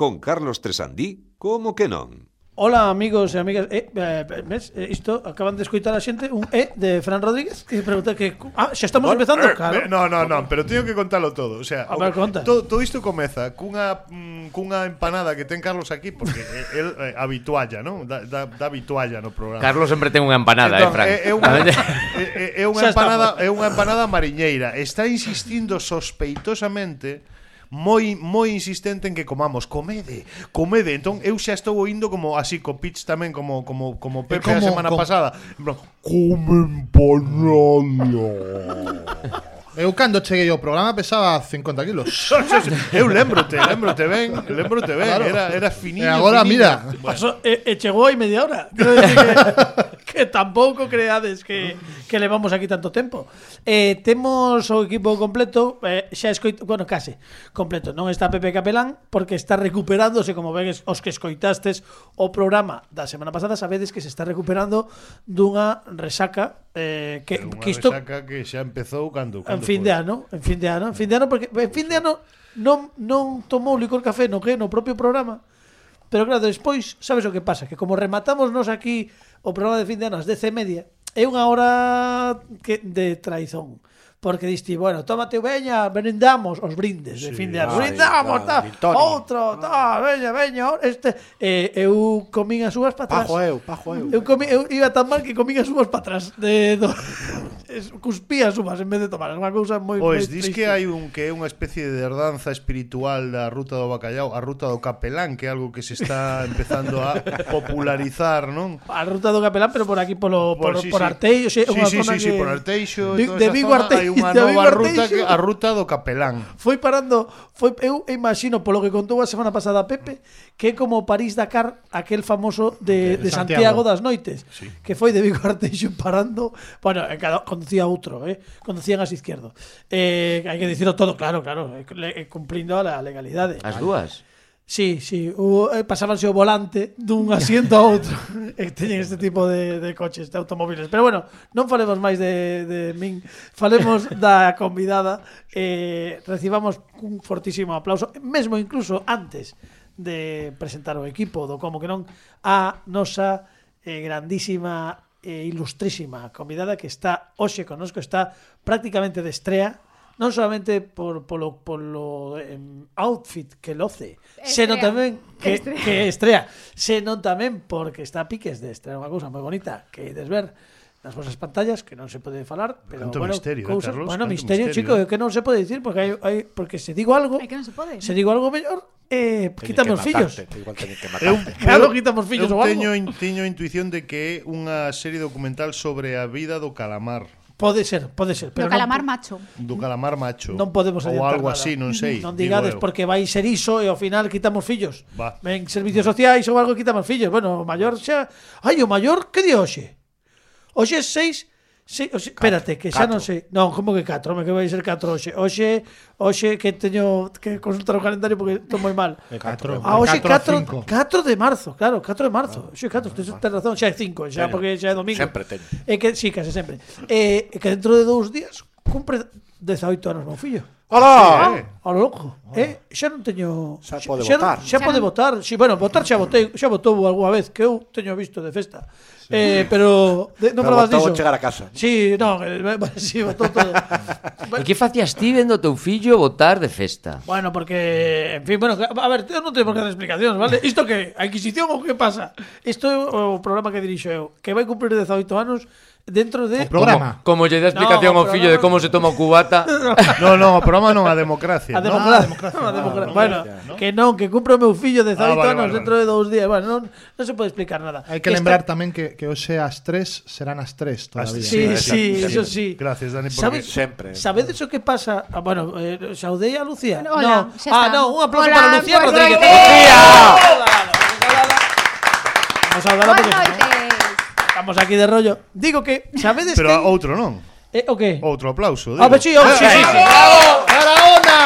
con Carlos Tresandí, como que non? Hola amigos e amigas eh, eh, ves, eh, Isto acaban de escoitar a xente Un E de Fran Rodríguez Que pregunta que ah, xa estamos bueno, empezando eh, claro. No, no, no, pero teño que contalo todo o sea, a ver, conta. todo, todo isto comeza cunha, mm, cunha empanada que ten Carlos aquí Porque el eh, habitualla, ¿no? Da, da, da habitualla no programa Carlos sempre ten unha empanada, Entón, eh, Fran entón, É, é unha, é, é unha empanada, é unha empanada mariñeira Está insistindo sospeitosamente moi moi insistente en que comamos, comede, comede. Entón eu xa estou oindo como así co pitch tamén como como como Pepe como, a semana como... pasada. En plan, comen panadas. Eu cando cheguei ao programa pesaba 50 kilos. eu lembrote, lembrote ben, lembrote ben, claro. era, era finiño. E eh, agora, finiño. mira. Bueno. E, e chegou aí media hora. Quero decir que, que tampouco creades que, que levamos aquí tanto tempo. Eh, temos o equipo completo, eh, xa escoito, bueno, case, completo. Non está Pepe Capelán, porque está recuperándose, como ven os que escoitastes o programa da semana pasada, sabedes que se está recuperando dunha resaca eh, que, que isto que xa empezou cando, cando en fin foi? de ano, en fin de ano, en fin de ano porque en fin de ano non non tomou licor café no que no propio programa. Pero claro, despois, sabes o que pasa? Que como rematamos nos aquí o programa de fin de ano ás 10 e media, é unha hora que de traizón porque diste, bueno, tómate veña, brindamos os brindes de sí, fin de ano. Brindamos, tal, ta, outro, ah. tal, veña, veña, este. Eh, eu comín as uvas para atrás. Pajo eu, pajo eu. Eu, comí, eu iba tan mal que comín as uvas para atrás. De, do, cuspía as uvas en vez de tomar. É unha cousa moi Pois, dis que hai un que é unha especie de herdanza espiritual da ruta do bacallao, a ruta do capelán, que é algo que se está empezando a popularizar, non? A ruta do capelán, pero por aquí, polo, por, por, sí, por Arteixo. Sí, sí, sí, sí, sí, por Arteixo. De Vigo Arteixo. unha nova ruta que, a ruta do capelán. Foi parando, foi eu imagino polo que contou a semana pasada Pepe, que é como París Dakar, aquel famoso de, de, de Santiago. Santiago das noites, sí. que foi de Vigo Arteixo parando, bueno, cada conducía outro, eh, conducían as izquierdo. Eh, hai que dicirlo todo, claro, claro, eh, eh, cumplindo a la legalidade. As dúas. Sí, sí, o, eh, pasábanse o volante dun asiento a outro e teñen este tipo de, de coches, de automóviles. Pero bueno, non falemos máis de, de min, falemos da convidada. Eh, recibamos un fortísimo aplauso, mesmo incluso antes de presentar o equipo do Como que non, a nosa eh, grandísima e ilustrísima convidada que está hoxe conosco, está prácticamente de estrea non solamente por, polo, polo em, outfit que loce, estrea. senón tamén que estrea. que estrea, senón tamén porque está a piques de estrear unha cousa moi bonita que ides ver nas vosas pantallas que non se pode falar, pero canto bueno, misterio, cousa, eh, Carlos, bueno, misterio, misterio, chico, ¿eh? que non se pode dicir porque hai, hai porque se digo algo, que non se pode. Se digo algo mellor, eh, quitamos fillos. Igual teñen que matarte. Eh, eu, claro, quitamos fillos eu, eu teño, in, teño intuición de que é unha serie documental sobre a vida do calamar. Pode ser, pode ser. Pero do calamar non, macho. Do calamar macho. Non podemos Ou algo nada. así, non sei. Non digades porque vai ser iso e ao final quitamos fillos. Va. En servicios sociais ou algo quitamos fillos. Bueno, o maior xa... Ai, o maior, que di hoxe? Hoxe é 6 Se, oxe, espérate, que xa non sei. Non, como que 4, me que vai ser 4 hoxe. Hoxe, hoxe que teño que consultar o calendario porque estou moi mal. 4. Ah, hoxe 4, 4 de marzo, claro, 4 de marzo. Hoxe 4, tes ten razón, xa é 5, xa teño. porque xa é domingo. Sempre teño. É que si, sí, case sempre. Eh, que dentro de dous días cumpre 18 anos meu fillo. Alá! Sí, ah, eh. Ah, Ao loco. Eh, xa non teño xa, pode xa, votar. Xa, xa pode votar. Si, sí, bueno, votar xa votei, xa votou algunha vez que eu teño visto de festa. Sí. Eh, pero de, non falabas diso. chegar a casa. Si, sí, non, eh, si sí, votou todo. e que facías ti vendo teu fillo votar de festa? Bueno, porque en fin, bueno, a ver, eu non teño por que dar explicacións, vale? Isto que a Inquisición ou que pasa? Isto é o programa que dirixo eu, que vai cumprir 18 anos dentro de... O programa. Como, lle dá explicación no, ao fillo de como se toma o cubata. no, no, o programa non, a democracia. A democracia. No, a democracia. No, a democracia. Bueno, no? que non, que cumpre o meu fillo de 18 ah, vale, anos vale, dentro de dous días. Bueno, non, non se pode explicar nada. Hai que Esta... lembrar tamén que, que hoxe as tres serán as tres todavía. Sí, sí, sí, sí, eso sí. Gracias, Dani, porque Sabes, sempre. Sabedes o que pasa? Ah, bueno, eh, saudei a Lucía. Hola, no. Ah, no, un aplauso Hola, para Lucía pues Rodríguez. Lucía! Vamos a darla porque estamos aquí de rollo. Digo que, sabedes Pero que... outro non. Eh, o que? Outro aplauso, ah, digo. Ah, pues sí, oh, sí, eh, sí, eh, sí. Bravo! Barahona!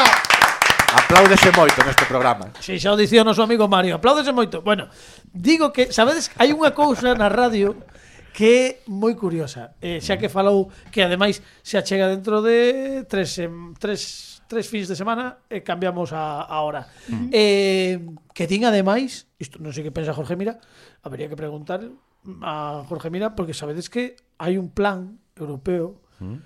Apláudese moito neste programa. Si, xa o dicía o noso amigo Mario, apláudese moito. Bueno, digo que, sabedes, hai unha cousa na radio que é moi curiosa. Eh, xa que falou que ademais se achega dentro de tres, em, tres, tres fins de semana e eh, cambiamos a, a hora. Mm. Eh, que din ademais, isto non sei que pensa Jorge Mira, habería que preguntar a Jorge Mira porque sabedes que hai un plan europeo mm.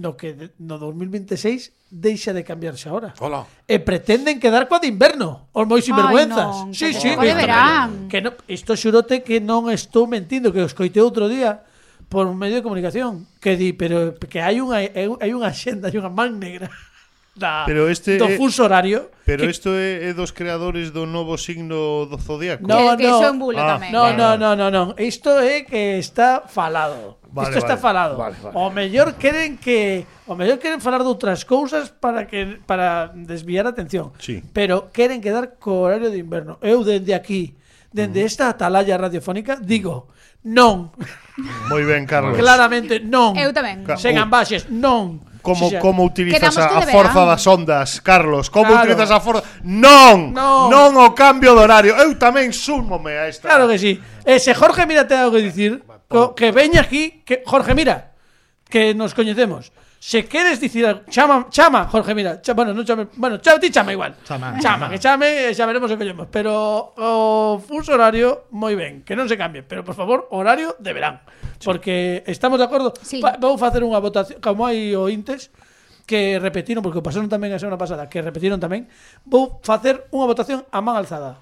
no que de, no 2026 deixa de cambiarse agora. Hola. E pretenden quedar coa de inverno, os moi sinvergüenzas. Ai, non, sí, que sí, que, verán. que no, isto xurote que non estou mentindo, que os coite outro día por un medio de comunicación que di, pero que hai unha hai unha xenda, hai unha man negra da, pero este do fuso horario. Pero isto é, é dos creadores do novo signo do zodiaco. No, que, no. Que son bulo ah, tamén. No, vale, no, no, no, no. Isto é que está falado. Vale, Isto está vale, falado. Vale, vale. O mellor queren que o mellor queren falar de outras cousas para que para desviar a atención. Sí. Pero queren quedar co horario de inverno. Eu dende aquí, dende mm. esta atalaya radiofónica digo, non. Moi ben, Carlos. Claramente non. Eu tamén. Sen ambaxes, non como Xa. como utilizas Quedamos a, que a forza das ondas, Carlos? Como Claro. utilizas a forza? Non, Non. non o cambio de horario. Eu tamén súmome a esta. Claro que sí. Ese se Jorge Mira te algo que dicir, co- que veña aquí, que Jorge Mira, que nos coñecemos. Se queres dicir algo, chama, chama, Jorge, mira, chama, bueno, non chame, bueno, chama, ti chama igual. Chama. Chama, que chame, e xa veremos o que llevamos, pero o fuso horario moi ben, que non se cambie, pero por favor, horario de verán, porque estamos de acordo. Sí. Pa, vou facer unha votación, como hai o Intes, que repetiron, porque o pasaron tamén a semana pasada, que repetiron tamén, vou facer unha votación a man alzada.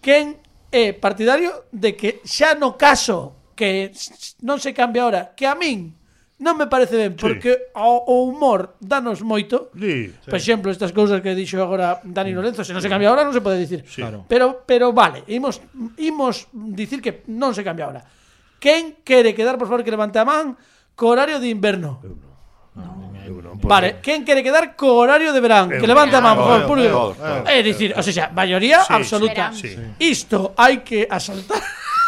Quen é partidario de que xa no caso que non se cambia ahora, que a min non me parece ben, porque sí. o, o humor danos moito. Sí, sí. Por exemplo, estas cousas que dixo agora Dani Lorenzo, se non se cambia ahora non se pode dicir. Sí. Claro. Pero pero vale, imos imos dicir que non se cambia ahora. Quen quere quedar, por favor, que levante a man co horario de inverno? Vale, quen quere quedar co horario de verán? Que levante a man, por favor, público. É dicir, o sea, maioría sí, absoluta. Sí, sí. Isto hai que asaltar.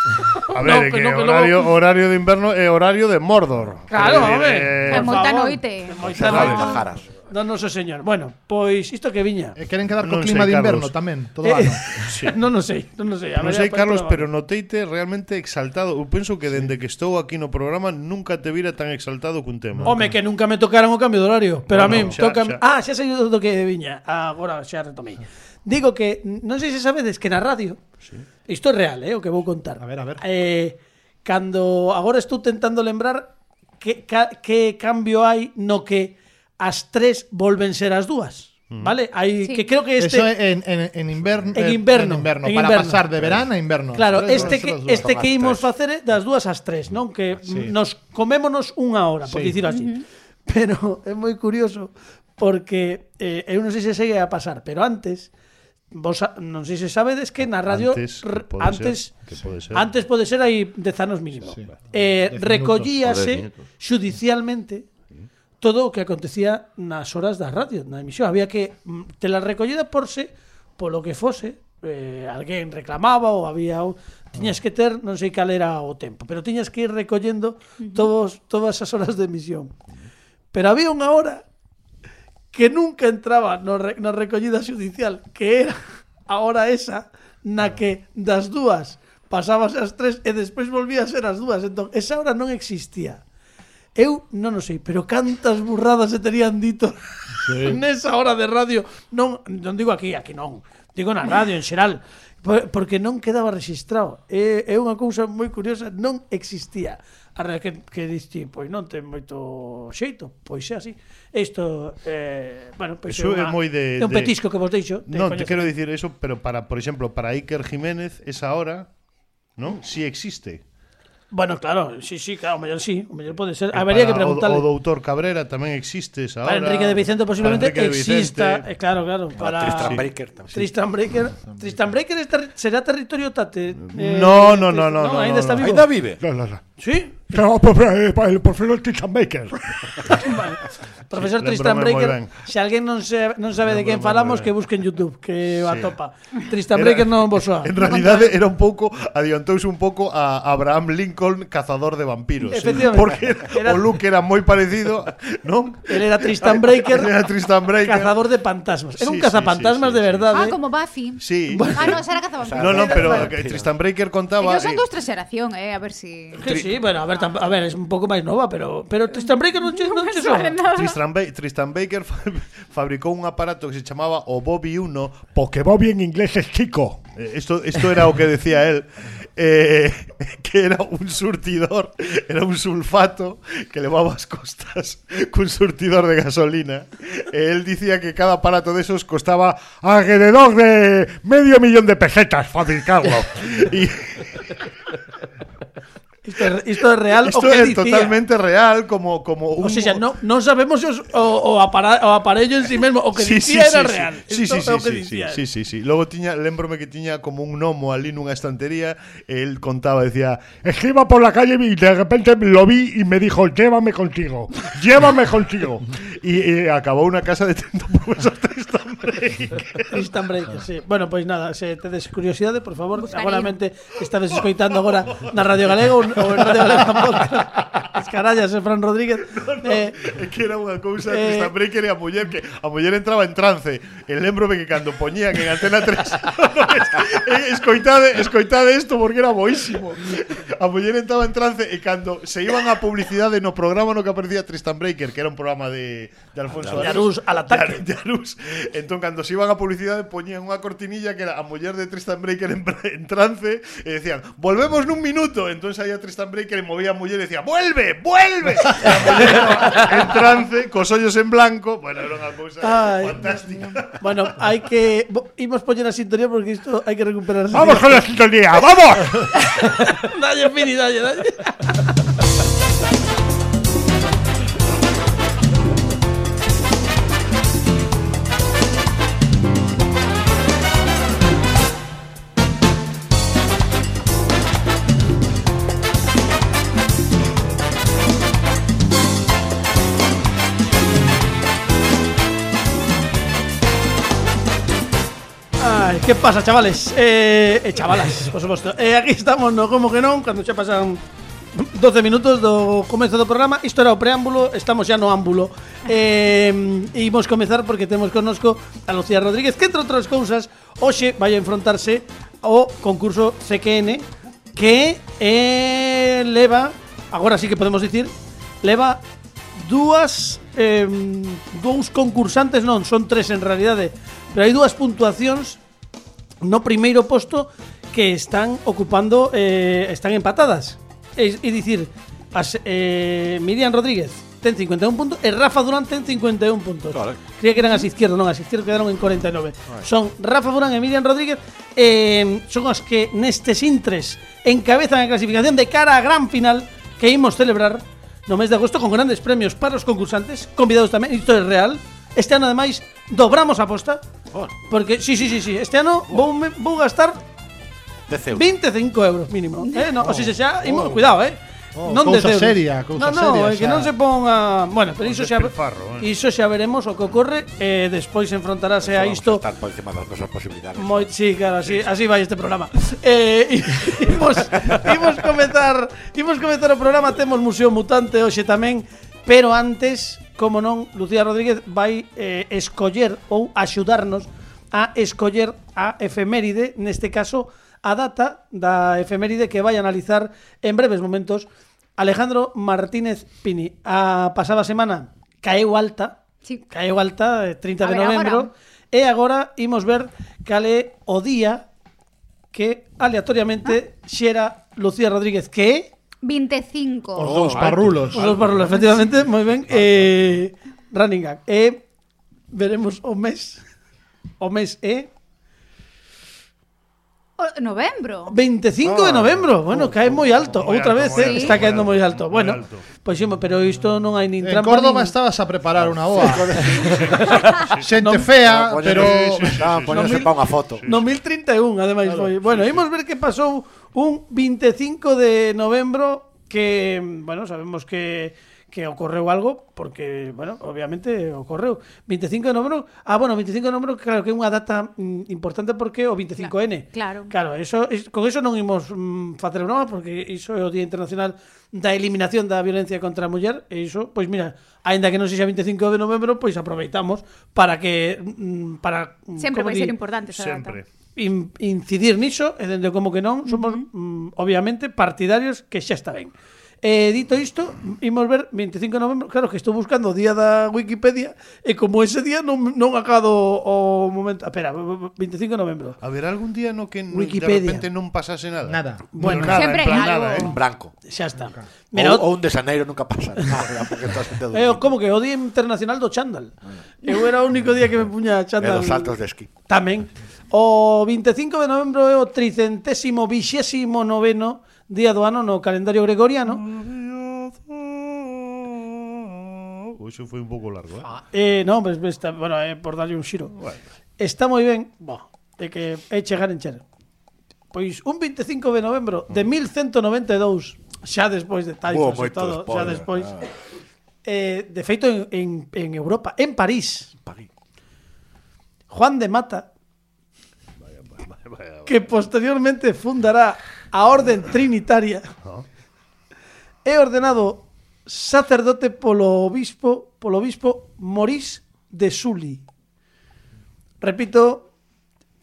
A ver, no, que no, horario, no. horario, de invierno es eh, horario de Mordor. Claro, hombre. Eh, en Montanoite. En Montanoite. Non, non, so, señor. Bueno, pois isto que viña. E queren quedar co non clima sei, de inverno Carlos. tamén, todo eh, ano. Non o sei, non o sei. A non sei, eh, Carlos, pois, pero noteite realmente exaltado. Eu penso que dende que estou aquí no programa nunca te vira tan exaltado cun tema. Home, que nunca me tocaron o cambio de horario. Pero bueno, a min, toca... Ah, xa sei do que viña. Agora xa retomei. Digo que, non sei se sabedes que na radio, sí. isto é real, eh, o que vou contar. A ver, a ver. Eh, cando agora estou tentando lembrar que, que, que cambio hai no que as tres volven ser as dúas. Mm. ¿Vale? aí sí. que creo que este... Eso en, en, en, inverno, en eh, inverno. En inverno, en para inverno. pasar de verán a inverno. Claro, tres, este, que, este que imos facer das dúas ás tres, non? Que sí. nos comémonos unha hora, por sí. dicirlo así. Uh -huh. Pero é moi curioso porque eh, eu non sei se segue a pasar, pero antes vos non sei se sabedes que na radio antes pode antes ser, que pode ser. antes pode ser aí 10 anos mínimo. Sí. Eh, recollíase xudicialmente todo o que acontecía nas horas da radio, na emisión. Había que mm, te la recollida por se, polo que fose, eh, alguén reclamaba ou había un... tiñas que ter, non sei cal era o tempo, pero tiñas que ir recollendo todos todas as horas de emisión. Pero había unha hora que nunca entraba no re, na recollida judicial, que era a hora esa na que das dúas pasabas as tres e despois volvías a ser as dúas. Entón, esa hora non existía. Eu non o sei, pero cantas burradas se terían dito sí. nesa hora de radio. Non, non digo aquí, aquí non. Digo na radio en xeral porque non quedaba registrado. É, é unha cousa moi curiosa, non existía. A que, que diste, pois non ten moito xeito, pois é así. Isto, eh, bueno, pois eso é, unha, moi de, é un petisco de... que vos deixo. De non, te quero dicir eso, pero para, por exemplo, para Iker Jiménez, esa hora, non? Si sí existe. Bueno, claro, sí, sí, claro, o mellor sí, o mellor pode ser. Habería que preguntarle. O, o doutor Cabrera tamén existe esa hora. Para Enrique de Vicente posiblemente de exista, Vicente. eh, claro, claro, para Tristan Sí. Breaker tamén. Tristan Breaker, Tristan Breaker es terri- será territorio Tate. eh, No, no, no, no, no, ainda no, está no. vivo. Ainda vive. Sí. No, favor, el Tristan Baker. Profesor Sí, Tristan ben. se alguén non se non sabe de quen falamos, que busque en YouTube, que Sí. atopa. Tristan Breaker non vos soa. En realidade era un pouco adiantouse un pouco a Abraham Lincoln, cazador de vampiros. Efectivamente. Porque Era- o look era moi parecido, non? Él era Tristan Breaker, Él era Tristan Breaker. cazador de fantasmas. Era un Sí, sí, cazafantasmas sí, de sí, verdade. Ah, como Buffy. Sí. Ah, no, esa era cazavampiros. No, no, pero Bueno, Tristan Breaker contaba Ellos son eh, de outra xeración, eh, a ver si... Que sí, bueno, a ver, a ver, es un pouco máis nova, pero pero Tristan Breaker non che non che nada. Tristan, Ba- Tristan Baker fa- fabricou un aparato que se chamaba o Bobby 1 Porque Bobby en inglés es chico. Eh, Esto, esto era o que decía él eh, Que era un surtidor Era un sulfato Que levaba as costas Cun surtidor de gasolina E él dicía que cada aparato de esos costaba Alrededor de medio millón de pesetas fabricarlo. Y Isto é, isto é real o esto que é dicía. totalmente real Como, como un O sea, non, non sabemos os, o, o, apara, o aparello en sí mesmo O que Sí, dicía sí, era sí, real Sí, Isto sí, sí, o que sí, sí, dicía sí, sí, sí. Logo tiña, lembrome que tiña como un gnomo ali nunha estantería el contaba, decía, Es que iba por la calle y de repente lo vi y me dijo, llévame contigo, llévame contigo. y, y acabou unha casa de 30 profesor Tristan Breaker. Tristan Breaker, sí. Bueno, pois nada, se tedes curiosidade, por favor, Buscaría. seguramente estades escoitando agora na Radio Galega ou en Radio Galega Podcast. As carallas, eh, Fran Rodríguez. No, no, eh, é que era unha cousa eh, que Breaker e a muller que a muller entraba en trance. E lembrome que cando poñían en Antena 3 eh, escoitade, escoitade isto porque era boísimo. A muller entraba en trance e cando se iban a publicidade no programa no que aparecía Tristan Breaker, que era un programa de, de Alfonso Arús. al ataque. De, Arús. Entón, cando se iban a publicidade poñían unha cortinilla que era a muller de Tristan Breaker en, en trance e decían, volvemos nun minuto. Entón saía Tristan Breaker e movía a muller e decía, "Vuelve, vuelve." En trance, cos ollos en blanco, bueno, era unha cousa Ay. fantástica. bueno, hai que imos poñer a sintonía porque isto hai que recuperar Vamos con la sintonía, vamos. dalle, Pini, dalle, dalle. Que pasa, chavales? Eh, eh, chavalas, por suposto eh, Aquí estamos no? Como que non Cando xa pasan 12 minutos do comezo do programa Isto era o preámbulo, estamos xa no ámbulo. Eh, Imos comezar porque temos connosco a Lucía Rodríguez Que entre outras cousas Hoxe vai a enfrontarse ao concurso CQN Que eh, leva Agora sí que podemos dicir Leva dúas eh, dous concursantes non, son tres en realidade, pero hai dúas puntuacións no primeiro posto que están ocupando eh, están empatadas. É, é dicir, as, eh, Miriam Rodríguez ten 51 puntos e Rafa Durán ten 51 puntos. Creía que eran as izquierdas, non, as izquierdas quedaron en 49. Son Rafa Durán e Miriam Rodríguez eh, son as que nestes intres encabezan a clasificación de cara á gran final que imos celebrar no mes de agosto con grandes premios para os concursantes, convidados tamén, isto é real, Este ano ademais dobramos a aposta. Porque si, si, si, si, este ano vou me- vou gastar 10 euros. 25 euros mínimo, eh? No, o si se oh. xa, oh. imo, cuidado, eh. Oh, non cousa 10 euros. seria, cousa no, no, seria, é que xa. non se ponga, bueno, pero iso xa despilfarro, eh. iso xa veremos o que ocorre e despois enfrontarase a isto Estar por encima das nosas posibilidades. Moi, sí, claro, así, así vai este programa. Eh, imos, imos comezar, imos comezar o programa, temos Museo Mutante hoxe tamén, pero antes como non, Lucía Rodríguez vai eh, escoller ou axudarnos a escoller a efeméride, neste caso a data da efeméride que vai analizar en breves momentos Alejandro Martínez Pini. A pasada semana caeu alta, sí. caeu alta, eh, 30 de ver, novembro, agora. e agora imos ver cal é o día que aleatoriamente ah. xera Lucía Rodríguez, que é 25. Os oh, dous parrulos. Os dous parrulos, efectivamente, moi ben. Eh, running gag. E eh, veremos o mes. O mes é eh, novembro. 25 de ah, novembro. Bueno, oh, cae oh, moi alto, moi outra alto, vez, eh? alto, está caendo moi alto. Muy bueno, pois pues, pero isto non hai nin trampa. Córdoba nin... estabas a preparar unha boa. Xente fea, pero no, poñerse pa unha foto. No 1031, ademais foi. Bueno, imos ver que pasou un 25 de novembro que, bueno, sabemos que que ocorreu algo, porque, bueno, obviamente ocorreu. 25 de novembro, ah, bueno, 25 de novembro, claro que é unha data mm, importante porque o 25N. Claro. Claro, eso, es, con eso non imos mm, facer broma, porque iso é o Día Internacional da Eliminación da Violencia contra a Muller, e iso, pois mira, aínda que non sexa 25 de novembro, pois aproveitamos para que... Mm, para, mm, Sempre vai di? ser importante esa Sempre. data in, incidir niso e dende como que non somos mm, obviamente partidarios que xa está ben. E eh, dito isto, imos ver 25 de novembro, claro que estou buscando o día da Wikipedia e como ese día non, non acado o momento, ah, espera, 25 de novembro. Haberá algún día no que Wikipedia. de repente non pasase nada. Nada. Bueno, nada, sempre en, plan, algo. nada, eh? en branco. Xa está. Nunca. Mira, ou, ou un de Xaneiro nunca pasa nada, porque eh, como que o Día Internacional do Chándal. Ah. Eu era o único día que me puña chándal. E dos saltos de esquí. Tamén. O 25 de novembro é o tricentésimo vixésimo noveno día do ano no calendario gregoriano. Hoxe foi un pouco largo, eh? Ah. Eh non, pues, está, bueno, eh, por darlle un xiro. Bueno. Está moi ben, bo, de que é chegar en xer. Pois un 25 de novembro mm. de 1192, xa despois de Taifas oh, e todo, spoiler, xa despois. Ah. Eh, de feito en, en, en Europa, en París. París. Juan de Mata que posteriormente fundará a Orden Trinitaria, é ordenado sacerdote polo obispo, polo obispo Morís de Suli. Repito,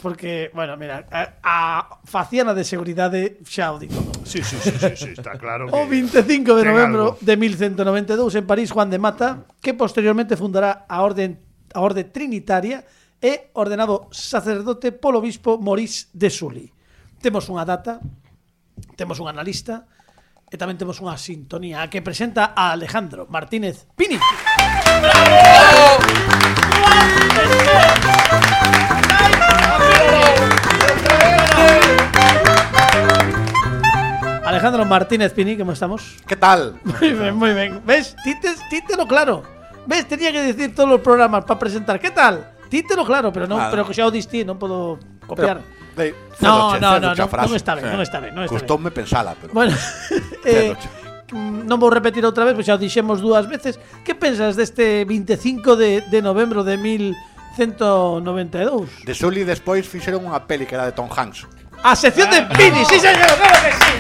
porque, bueno, mira, a, a faciana de seguridade xa o digo. Sí, sí, sí, sí, sí, está claro que... O 25 de novembro algo. de 1192 en París Juan de Mata, que posteriormente fundará a Orden a Orde Trinitaria e ordenado sacerdote polo obispo Morís de Sully. Temos unha data, temos un analista e tamén temos unha sintonía que presenta a Alejandro Martínez Pini. Alejandro Martínez Pini, ¿cómo estamos? Que tal? Muy bien, muy bien. ¿Ves? Títelo claro. ¿Ves? Tenía que decir todos los programas para presentar. ¿Qué tal? Títelo claro, pero non, Nada. pero xa o distí, non podo copiar. Pero, de, no, che, no, no, non, non está ben, non está ben, non está ben. Custoume pensala, pero. Bueno, eh, non vou repetir outra vez, pois xa o dixemos dúas veces. Que pensas deste 25 de, de novembro de 1192? De Sully despois fixeron unha peli que era de Tom Hanks. A sección de ah. Pini, sí señor, claro que sí.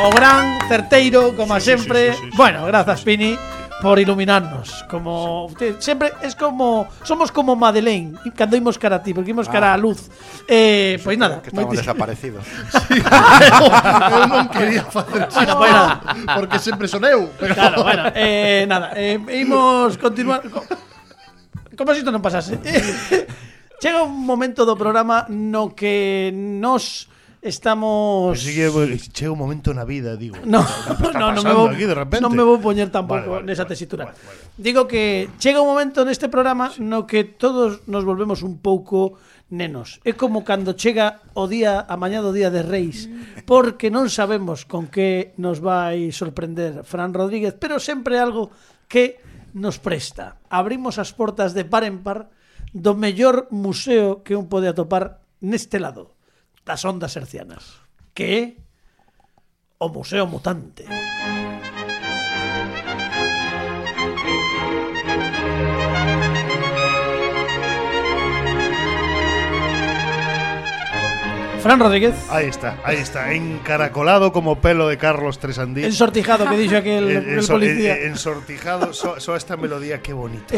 O gran certeiro, como sí, sempre. Sí, sí, sí, sí, bueno, grazas Pini por iluminarnos. Como usted, sempre es como somos como Madeleine, cando imos cara a ti, porque imos ah, cara a ah. luz. Eh, pois pues nada, que estamos desaparecidos. sí, eu, non quería facer chiste, bueno, porque sempre son eu. Pero... Claro, bueno, eh, nada, eh, imos continuar co... como se si isto non pasase. Chega un momento do programa no que nos Estamos... Así que chega un momento na vida, digo. No, no, non me vou, aquí de repente? non me vou poñer tampouco vale, vale, nesa vale, tesitura. Vale, vale. Digo que chega un momento neste programa sí. no que todos nos volvemos un pouco nenos. É como cando chega o día, a mañá do día de Reis, porque non sabemos con que nos vai sorprender Fran Rodríguez, pero sempre algo que nos presta. Abrimos as portas de par en par do mellor museo que un pode atopar neste lado das ondas hercianas, que é o Museo Mutante. Fran Rodríguez, Ahí está, ahí está, encaracolado como pelo de Carlos Tresandí. ensortijado que dixo aquel el policía. en- ensortijado, so, so esta melodía, qué bonita.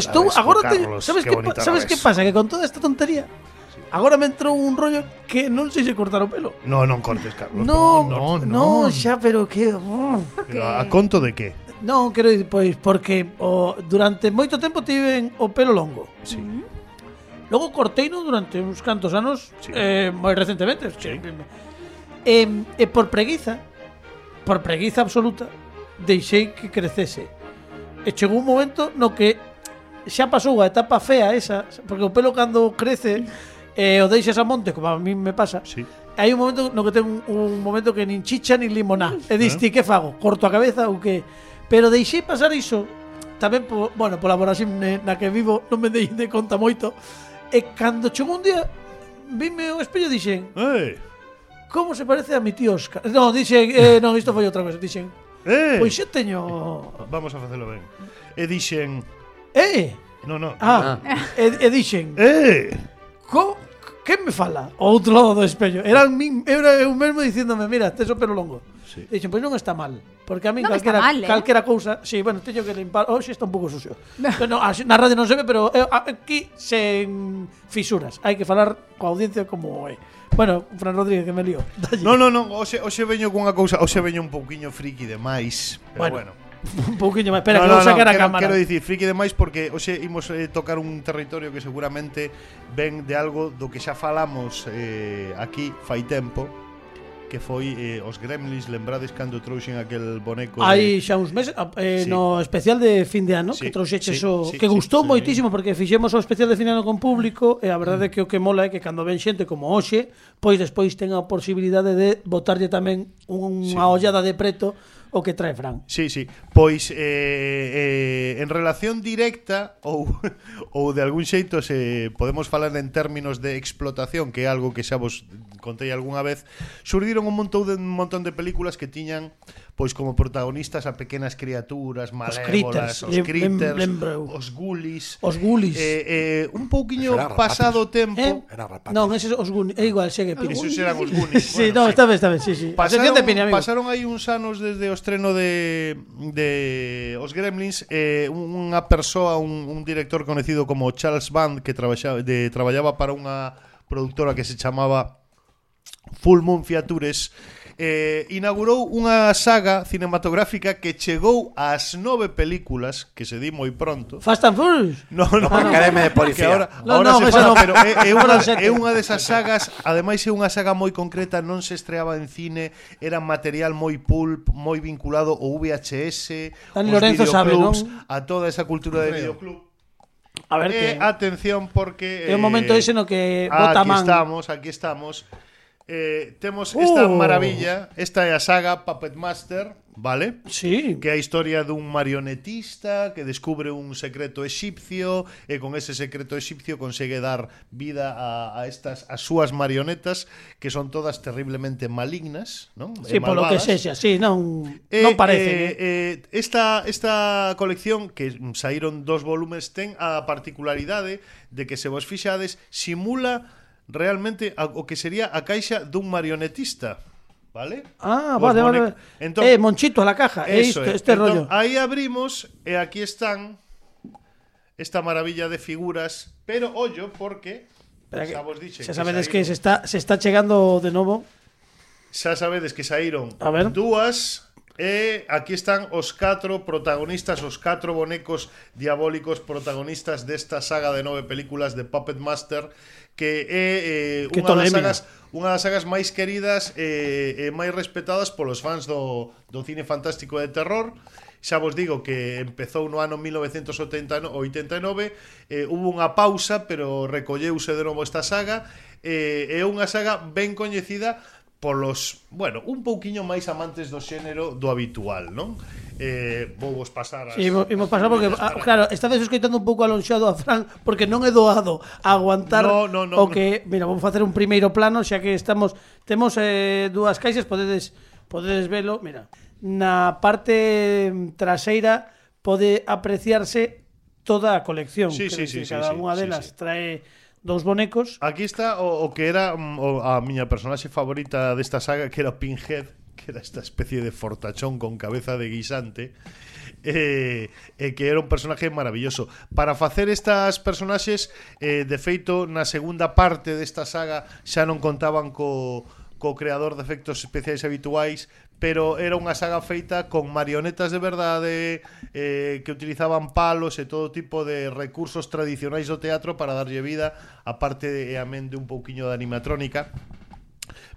te, Carlos, sabes qué la sabes que pasa que con toda esta tontería Agora me entrou un rollo que non sei se cortar o pelo. No, non cortes, Carlos. No, no, no, no xa, pero que... Pero a conto de que? Non, quero dicir, pois, porque o, durante moito tempo tiven o pelo longo. Sí. Logo cortei Logo corteino durante uns cantos anos sí. eh, moi recentemente. Sí. E, e eh, por preguiza, por preguiza absoluta, deixei que crecese. E chegou un momento no que xa pasou a etapa fea esa, porque o pelo cando crece mm e o deixas a monte, como a mí me pasa, sí. hai un momento no que ten un, un momento que nin chicha nin limoná. E dis eh. ti, que fago? Corto a cabeza ou que... Pero deixei pasar iso tamén, po, bueno, pola voraxime na que vivo non me dei de conta moito. E cando chegou un día, vime o espello e dixen... "Eh. Como se parece a mi tío Oscar? Non, dixen, eh, non, isto foi outra cosa, dixen. Eh. Pois xa teño... Vamos a facelo ben. E dixen... Eh. No, no. Ah, ah. E, e dixen... Eh co que me fala? O outro lado do espello. Era, min, era eu mesmo dicíndome, mira, tes o pelo longo. Sí. Dixen, pois non está mal. Porque a mí non calquera, mal, eh? calquera cousa... Sí, bueno, teño que limpar. Hoxe está un pouco sucio. no, na radio non se ve, pero eh, aquí sen fisuras. Hai que falar coa audiencia como é. Bueno, Fran Rodríguez, que me lío. Dalle. No, no, non. Hoxe, hoxe veño cunha cousa... Hoxe veño un pouquiño friki demais. Pero bueno. bueno un pouquiño máis. Espera, no, que vou sacar no, a quero, cámara. Quero dicir, friki demais porque hoxe imos eh, tocar un territorio que seguramente ven de algo do que xa falamos eh, aquí fai tempo que foi eh, os Gremlins, lembrades cando trouxen aquel boneco Hai de... xa uns meses ah, eh, sí. no especial de fin de ano sí, que trouxeches sí, o sí, que sí, gustou sí, moitísimo sí. porque fixemos o especial de fin de ano con público e a verdade mm. que o que mola é que cando ven xente como hoxe, pois despois ten a posibilidade de botarlle tamén unha sí. ollada de preto o que trae Fran. Sí, sí. Pois eh, eh, en relación directa ou ou de algún xeito se podemos falar en términos de explotación, que é algo que xa vos contei algunha vez, surdiron un montón de un montón de películas que tiñan pois como protagonistas a pequenas criaturas, malévolas, os critters, os, critters, lem, os gulis, os gulis. Eh, eh, un pouquiño pasado o tempo. Eh? Era rapaces. Non, eses os gulis, é igual, segue. Esos eran os gulis. bueno, sí, no, sí. está ben, está ben, sí, sí. Pasaron, pasaron aí uns anos desde os estreno de, de Os Gremlins eh, unha persoa, un, un director conocido como Charles Band que traballaba, de, traballaba para unha productora que se chamaba Full Moon Fiatures eh, inaugurou unha saga cinematográfica que chegou ás nove películas que se di moi pronto. Fast and Furious? No, no, ah, no, Academia de Policía. Ahora, no, ahora no, se fala, no. pero é, é, unha, é unha desas sagas, ademais é unha saga moi concreta, non se estreaba en cine, era material moi pulp, moi vinculado ao VHS, Dani Lorenzo sabe, non? a toda esa cultura de videoclub. A ver, eh, que... atención porque é un momento eh, ese no que bota aquí man. estamos, aquí estamos eh, temos esta oh. maravilla, esta é a saga Puppet Master, vale? Sí. Que é a historia dun marionetista que descubre un secreto egipcio e con ese secreto egipcio consegue dar vida a, a estas as súas marionetas que son todas terriblemente malignas, non? Sí, e polo que sexa, sí, non eh, non parece. Eh, eh, eh, esta esta colección que saíron dos volumes ten a particularidade de que se vos fixades simula realmente a, o que sería a caixa dun marionetista. Vale? Ah, Os vale, vale. Entón, eh, Monchito a la caja, eh, é isto, é. este entón, rollo. Aí abrimos e aquí están esta maravilla de figuras, pero ollo porque Pero xa vos dixen. Xa sabedes que, saíron, que se está se está chegando de novo. Xa sabedes que saíron a ver. dúas E aquí están os catro protagonistas, os catro bonecos diabólicos protagonistas desta saga de nove películas de Puppet Master que é eh, que unha tolemia. das sagas unha das sagas máis queridas eh, e eh, eh, máis respetadas polos fans do, do cine fantástico de terror xa vos digo que empezou no ano 1989 eh, hubo unha pausa pero recolleuse de novo esta saga eh, é unha saga ben coñecida polos, bueno, un pouquiño máis amantes do xénero do habitual, non? Eh, vou vos pasar as, sí, imos pasar porque, ah, a, claro, estades escoitando un pouco alonxado a Fran porque non é doado aguantar no, no, no, o que, no. mira, vou facer un primeiro plano xa que estamos, temos eh, dúas caixas podedes, podedes velo mira, na parte traseira pode apreciarse toda a colección sí, sí, sí, sí, cada sí, unha delas sí, sí. trae dous bonecos. Aquí está o, o que era mm, o, a miña personaxe favorita desta saga, que era Pinhead, que era esta especie de fortachón con cabeza de guisante eh, eh, que era un personaje maravilloso. Para facer estas personaxes, eh, de feito, na segunda parte desta saga xa non contaban co co creador de efectos especiais habituais pero era unha saga feita con marionetas de verdade eh, que utilizaban palos e todo tipo de recursos tradicionais do teatro para darlle vida aparte e amén de un pouquiño de animatrónica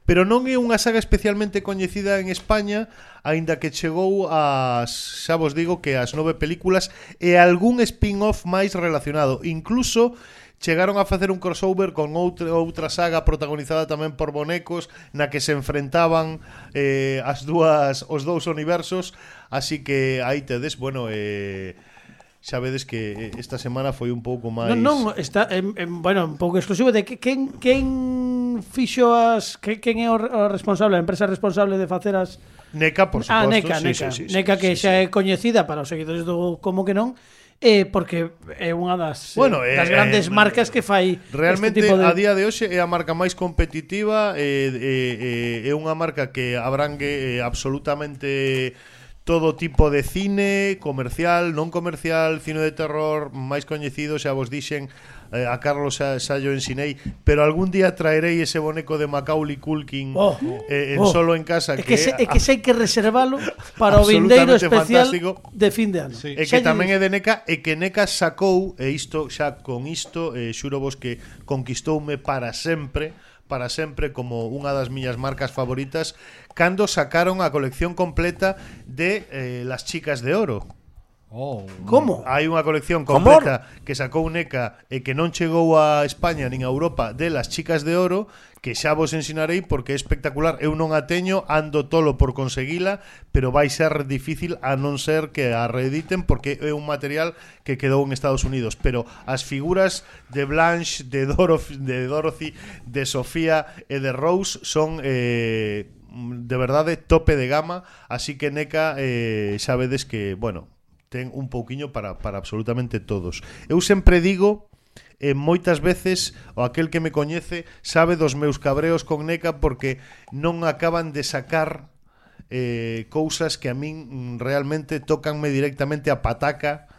pero non é unha saga especialmente coñecida en España, aínda que chegou a, xa vos digo, que as nove películas e algún spin-off máis relacionado. Incluso chegaron a facer un crossover con outra, outra saga protagonizada tamén por bonecos na que se enfrentaban eh, as dúas os dous universos, así que aí tedes, bueno, eh, xa vedes que eh, esta semana foi un pouco máis Non, non, está en, en, bueno, un pouco exclusivo de que quen quen fixo as que quen é o, o responsable, a empresa responsable de facer as Neca, por ah, suposto. Ah, Neca, sí, Neca, sí, sí, Neca que sí, xa sí. é coñecida para os seguidores do como que non, eh, porque é unha das, eh, bueno, eh, das eh, grandes eh, marcas que fai realmente este tipo de... a día de hoxe é a marca máis competitiva eh, eh, eh, é unha marca que abrangue eh, absolutamente todo tipo de cine, comercial, non comercial, cine de terror, máis coñecido, xa vos dixen eh, a Carlos Sallo en Sinei, pero algún día traerei ese boneco de Macaulay Culkin oh, eh, en oh, solo en casa é que, que se, é que que reservalo para o vindeiro especial fantástico. de fin de ano. Sí. E que tamén é de Neca e que Neca sacou e isto xa con isto eh, xuro vos que conquistoume para sempre para sempre como unha das miñas marcas favoritas cando sacaron a colección completa de eh, Las chicas de oro. Oh, Como? Hai unha colección completa que sacou NECA e que non chegou a España nin a Europa de las chicas de oro que xa vos ensinarei porque é espectacular. Eu non a teño, ando tolo por conseguila, pero vai ser difícil a non ser que a reediten porque é un material que quedou en Estados Unidos. Pero as figuras de Blanche, de, Dorof de Dorothy, de Sofía e de Rose son... Eh, de verdade tope de gama, así que NECA eh, xa vedes que, bueno, ten un pouquiño para, para absolutamente todos. Eu sempre digo e moitas veces o aquel que me coñece sabe dos meus cabreos con NECA porque non acaban de sacar eh, cousas que a min realmente tocanme directamente a pataca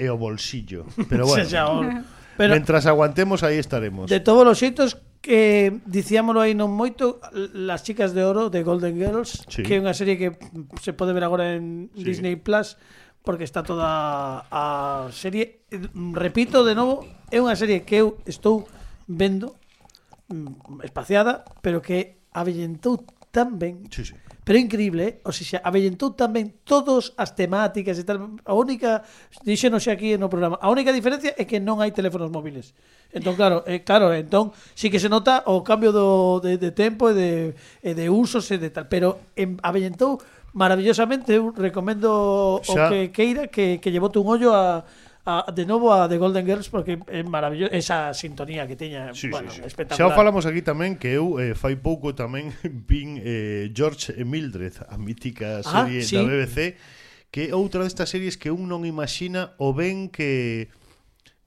e o bolsillo. Pero bueno, Pero mentras aguantemos aí estaremos. De todos os xeitos que dicíamolo aí non moito Las chicas de oro de Golden Girls, sí. que é unha serie que se pode ver agora en sí. Disney Plus porque está toda a serie, repito de novo, é unha serie que eu estou vendo mm, espaciada, pero que avellentou tan ben. Sí, sí. Pero é increíble, eh? o sea, avellentou tamén todas as temáticas e tal. A única, dixenos aquí no programa, a única diferencia é que non hai teléfonos móviles. Entón, claro, eh, claro, entón, sí que se nota o cambio do, de, de tempo e de, e de usos e de tal. Pero em, avellentou maravillosamente. Eu recomendo xa. o que queira que, que lle bote un ollo a, a de novo a The Golden Girls porque é maravilloso esa sintonía que teña, sí, bueno, sí, sí. espectacular. Xa o falamos aquí tamén que eu eh, fai pouco tamén vin eh, George e Mildred, a mítica ah, serie ah, sí. da BBC, que é outra destas series que un non imagina o ben que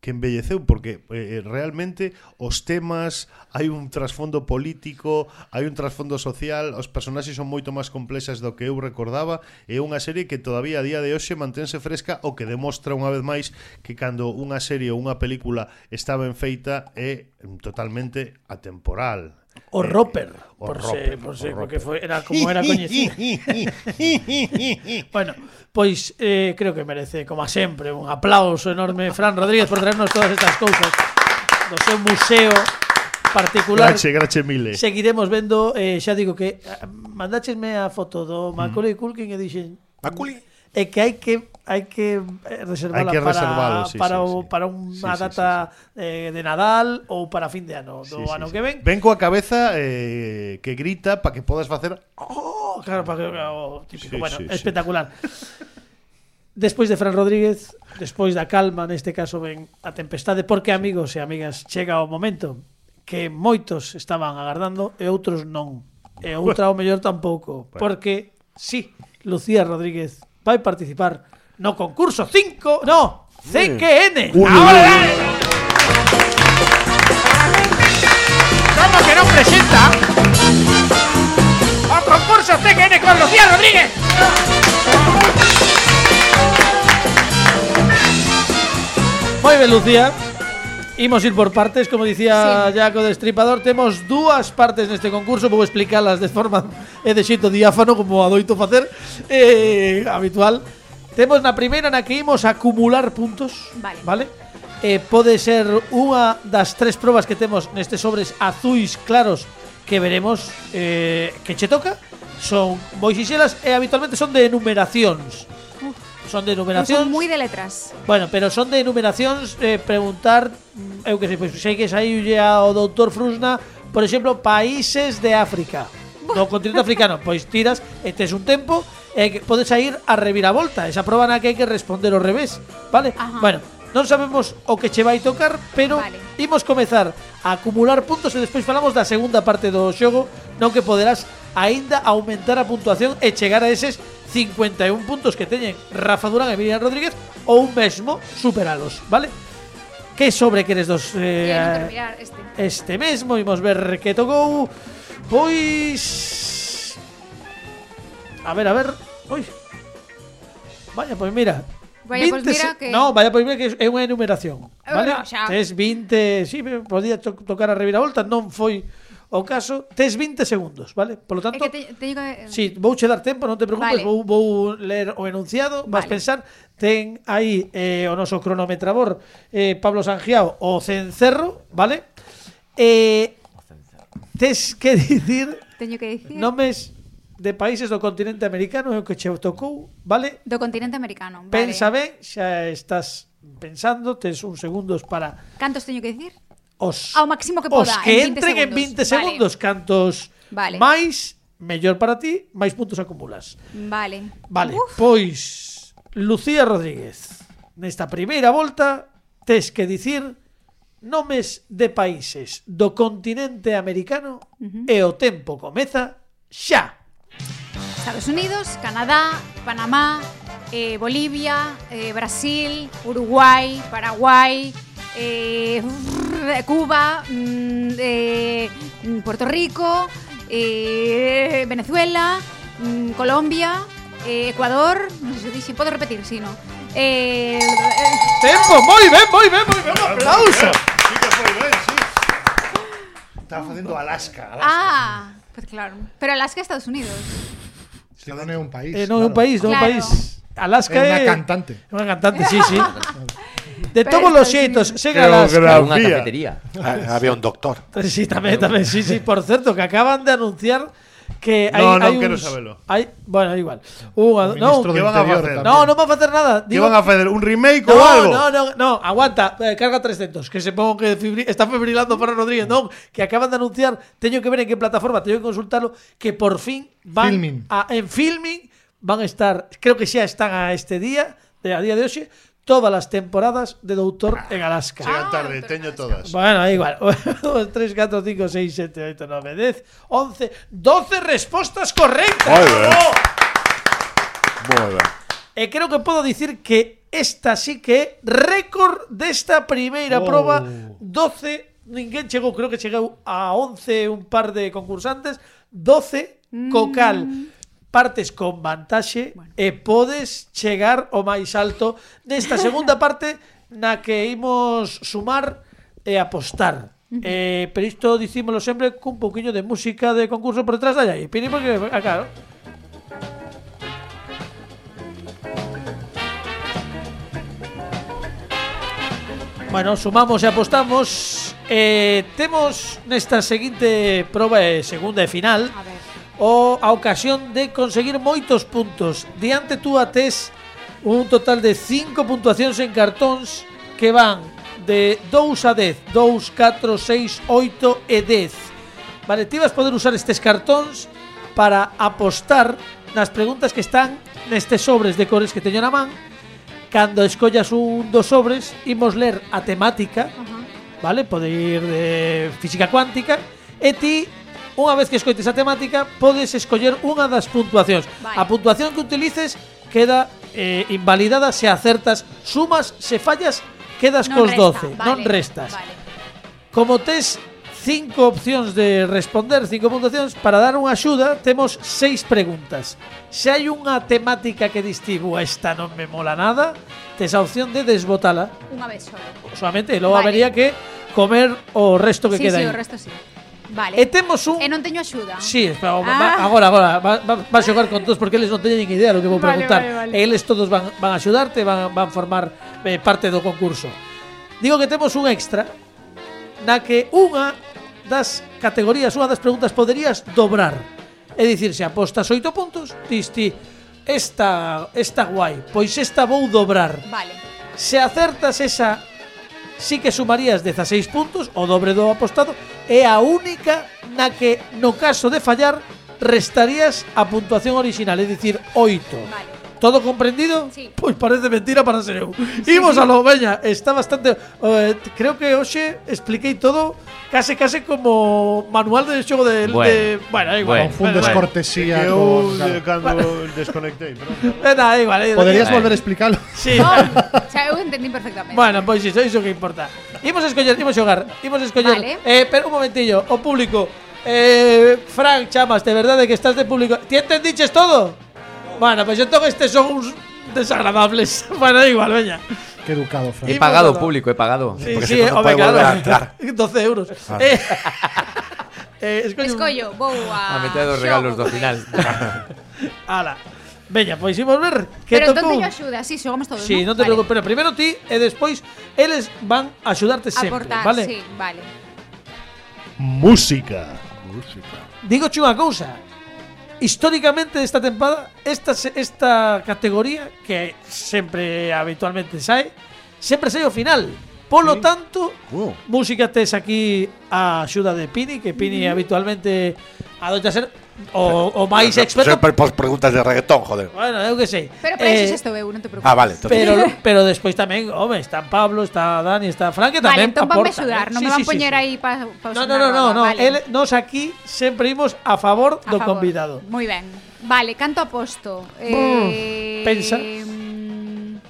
que embelleceu porque eh, realmente os temas hai un trasfondo político, hai un trasfondo social, os personaxes son moito máis complexas do que eu recordaba, é unha serie que todavía a día de hoxe mantense fresca o que demostra unha vez máis que cando unha serie ou unha película está ben feita é totalmente atemporal, O Roper, o por Roper, se, por se, porque foi, era como era coñecido. bueno, pois eh, creo que merece, como a sempre, un aplauso enorme Fran Rodríguez por traernos todas estas cousas do seu museo particular. Grache, grache mile. Seguiremos vendo, eh, xa digo que eh, mandáchesme a foto do Macaulay Culkin e dixen... Macaulay? é que hai que hai que reservala hai que para, sí, para, sí, o, sí. para unha sí, data sí, sí, sí. Eh, de Nadal ou para fin de ano do sí, sí, ano sí. que ven. Ven coa cabeza eh, que grita para que podas facer oh, claro, para que oh, típico, sí, bueno, sí, espectacular. Sí. Despois de Fran Rodríguez, despois da calma, neste caso ven a tempestade, porque amigos e amigas, chega o momento que moitos estaban agardando e outros non. E outra o mellor tampouco, porque sí, Lucía Rodríguez vai participar no concurso 5, no, CQN. Ahora ¿Cómo que no presenta? ¡O concurso TGN con Lucía Rodríguez! Moi ben, Lucía. Imos ir por partes, como dicía sí. de Destripador. Temos dúas partes neste concurso Vou explicalas de forma e de xeito diáfano Como adoito facer eh, Habitual. Temos na primeira na que imos acumular puntos Vale, vale? Eh, Pode ser unha das tres probas que temos Nestes sobres azuis claros Que veremos eh, que che toca. Son moi xixelas e habitualmente son de enumeracións son de numeración. Son moi de letras. Bueno, pero son de numeracións eh, preguntar, mm, eu que sei, pois sei que saiulle ao doutor Frusna, por exemplo, países de África. No continente africano, pois tiras e tes un tempo e que podes sair a reviravolta, esa proba na que hai que responder ao revés, vale? Ajá. Bueno, non sabemos o que che vai tocar, pero vale. imos comezar a acumular puntos e despois falamos da segunda parte do xogo, non que poderás aínda aumentar a puntuación e chegar a eses 51 puntos que teñen Rafa Durán e Miriam Rodríguez ou mesmo superalos, vale? Que sobre queres dos eh, mirar este. este mesmo Imos ver que tocou Pois A ver, a ver Ui. Vaya, pois mira Vaya, 20, pois mira que... No, vaya, pois mira que é unha enumeración vale? Bueno, xa. Tes 20, si, sí, podía to tocar a reviravolta Non foi O caso, tes 20 segundos, vale? Por lo tanto, que te, que... Eh, sí, vou che dar tempo, non te preocupes, vale. vou, vou ler o enunciado, vale. vas pensar, ten aí eh, o noso cronometrador eh, Pablo Sangiao, o cencerro, vale? Eh, tes que dicir... Teño que dicir... Nomes de países do continente americano é o que che tocou, vale? Do continente americano, vale. Pensa ben, xa estás pensando, tes uns segundos para... Cantos teño que dicir? os ao máximo que poda os que en 20 entren segundos. en 20 vale. segundos cantos vale. máis mellor para ti, máis puntos acumulas. Vale. Vale, Uf. pois Lucía Rodríguez, nesta primeira volta tes que dicir nomes de países do continente americano uh -huh. e o tempo comeza xa. Estados Unidos, Canadá, Panamá, eh, Bolivia, eh, Brasil, Uruguai, Paraguai, eh, Cuba, mmm, eh, Puerto Rico, eh, Venezuela, mmm, Colombia, eh, Ecuador. No sé si puedo repetir, si sí, no. Eh, ¡Tempo! ¡Muy bien, muy bien, muy bien! ¡Un aplauso! Sí que bien, sí. Estaba haciendo Alaska, Alaska. Ah, pues claro. Pero Alaska, Estados Unidos. Cada es un país. Eh, no, claro. un país, no claro. un país. Alaska es una cantante. Es una cantante, sí, sí. De todos os Estados xeitos. Chega Geografía. Unha cafetería. Ah, Había un doctor. Sí, tamén, tamén, sí, sí, por certo, que acaban de anunciar que hai, No, non hai quero uns- sabelo. Hai, bueno, igual. O no, ministro ¿qué van a Interior facer? tamén. no, non va a facer nada. Que van a facer un remake no, algo? no, no, no, aguanta, eh, carga 300, que se pongo que fibri- está fibrilando para Rodríguez, non, que acaban de anunciar, teño que ver en qué plataforma, teño que consultarlo, que por fin van Filming. a en filming van a estar, creo que xa están a este día, de, a día de hoxe, todas as temporadas de Doutor ah, en Alaska. Chegan tarde, teño todas. Bueno, igual. 2, 3, 4, 5, 6, 7, 8, 9, 10, 11, 12 respostas correctas. Moi ben. Moi ben. E eh, creo que podo dicir que esta sí que é récord desta primeira oh. proba 12 ninguén chegou, creo que chegou a 11 un par de concursantes, 12 mm. co cal partes con vantaxe bueno. e podes chegar o máis alto nesta segunda parte na que imos sumar e apostar. Eh, pero isto dicímolo sempre cun pouquiño de música de concurso por detrás da aí. Pedimos que acá, claro. Bueno, sumamos e apostamos eh, Temos nesta seguinte prova e segunda e final o a ocasión de conseguir moitos puntos. Diante tú tes un total de 5 puntuacións en cartóns que van de 2 a 10, 2, 4, 6, 8 e 10. Vale, ti vas poder usar estes cartóns para apostar nas preguntas que están nestes sobres de cores que teño na man. Cando escollas un dos sobres, imos ler a temática, uh -huh. vale? Pode ir de física cuántica, e ti unha vez que escoites a temática, podes escoller unha das puntuacións. Vale. A puntuación que utilices queda eh, invalidada se acertas, sumas, se fallas, quedas non cos resta, 12, vale, non restas. Vale. Como tes cinco opcións de responder, cinco puntuacións, para dar unha axuda temos seis preguntas. Se hai unha temática que distivo esta non me mola nada, tes a opción de desbotala. Unha vez só. Solamente, e logo vale. habería que comer o resto que sí, queda sí, aí. o resto sí. Vale. E temos un... E non teño axuda. Sí, espera, ah. va, agora, agora, va, va, va xogar con todos porque eles non teñen idea do que vou vale, preguntar. Vale, vale. E eles todos van, van axudarte, van, van formar eh, parte do concurso. Digo que temos un extra na que unha das categorías, unha das preguntas poderías dobrar. É dicir, se apostas oito puntos, dis ti, esta, esta guai, pois esta vou dobrar. Vale. Se acertas esa sí que sumarías 16 puntos, o dobre do apostado, é a única na que, no caso de fallar, restarías a puntuación original, é dicir, 8. Vale. Todo comprendido? Sí. Pois parece mentira para ser eu. Imos a lo, veña, está bastante eh, creo que hoxe expliquei todo case case como manual de xogo de Bueno. de bueno, é igual. Bueno. Confundes Bueno, cortesía Que eu con... eh, claro. cando desconectei, pero Bueno, é igual. igual. Poderías Eh. volver a explicarlo? Sí. Oh, o sea, eu entendí perfectamente. Bueno, pois iso, iso que importa. Imos a escoller, imos xogar, imos a escoller. Vale. Eh, pero un momentillo, o público. Eh, Frank, chamas, de verdade que estás de público. Ti entendiches todo? Bueno, pois pues, entón estes son uns desagradables. bueno, igual, veña. Qué educado, Fran. He pagado público, he pagado. Sí, porque sí, se non claro, volver a entrar. 12 euros. Ah. Eh, eh, escollo, escollo vou a... A meter dos regalos do final. Ala. Veña, pois imos ver que Pero entón teño axuda, si, sí, xogamos todos, sí, non no te vale. preocupes, pero primeiro ti e despois eles van a axudarte sempre, Aportar, vale? sí, vale. Música. Música. Digo unha cousa, Históricamente tempada, esta se- esta categoría que sempre habitualmente sae, sempre sai ao final. Polo tanto, Uh. música tes aquí a axuda de Pini, que Pini habitualmente adoita ser O, o máis experto Sempre pos preguntas de reggaetón, joder. Bueno, eu que sei. Pero para eh, eso estou eu, non te preocupes. Ah, vale entonces. Pero, pero despois tamén, home, está Pablo, está Dani, está Fran Que tamén vale, entón aporta xudar, eh. non sí, me van sí, poñer sí. aí para pa No, no, no, no, no. Vale. El, nos aquí sempre imos a favor a do favor. convidado. Moi ben. Vale, canto aposto? Eh, Pensa. Mm,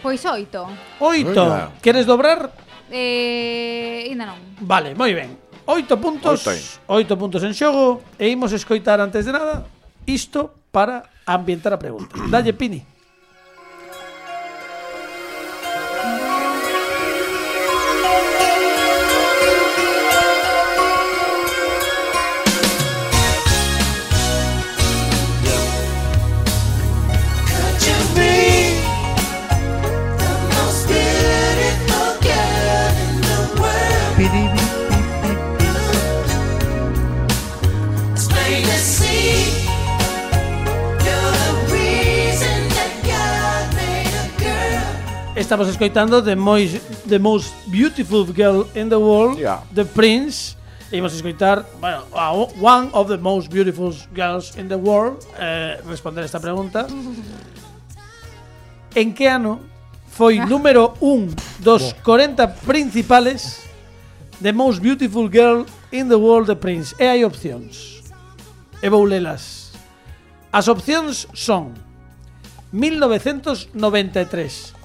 pois oito. Oito, queres dobrar? Eh, ainda non. Vale, moi ben. Oito puntos, oito puntos en xogo e imos escoitar antes de nada isto para ambientar a pregunta. Dalle Pini. estamos escoitando The, Most, the Most Beautiful Girl in the World, yeah. The Prince, e imos escoitar, bueno, a One of the Most Beautiful Girls in the World, eh, responder esta pregunta. en que ano foi ah. número un dos 40 principales The Most Beautiful Girl in the World The Prince. E hai opcións. E vou lelas. As opcións son 1993,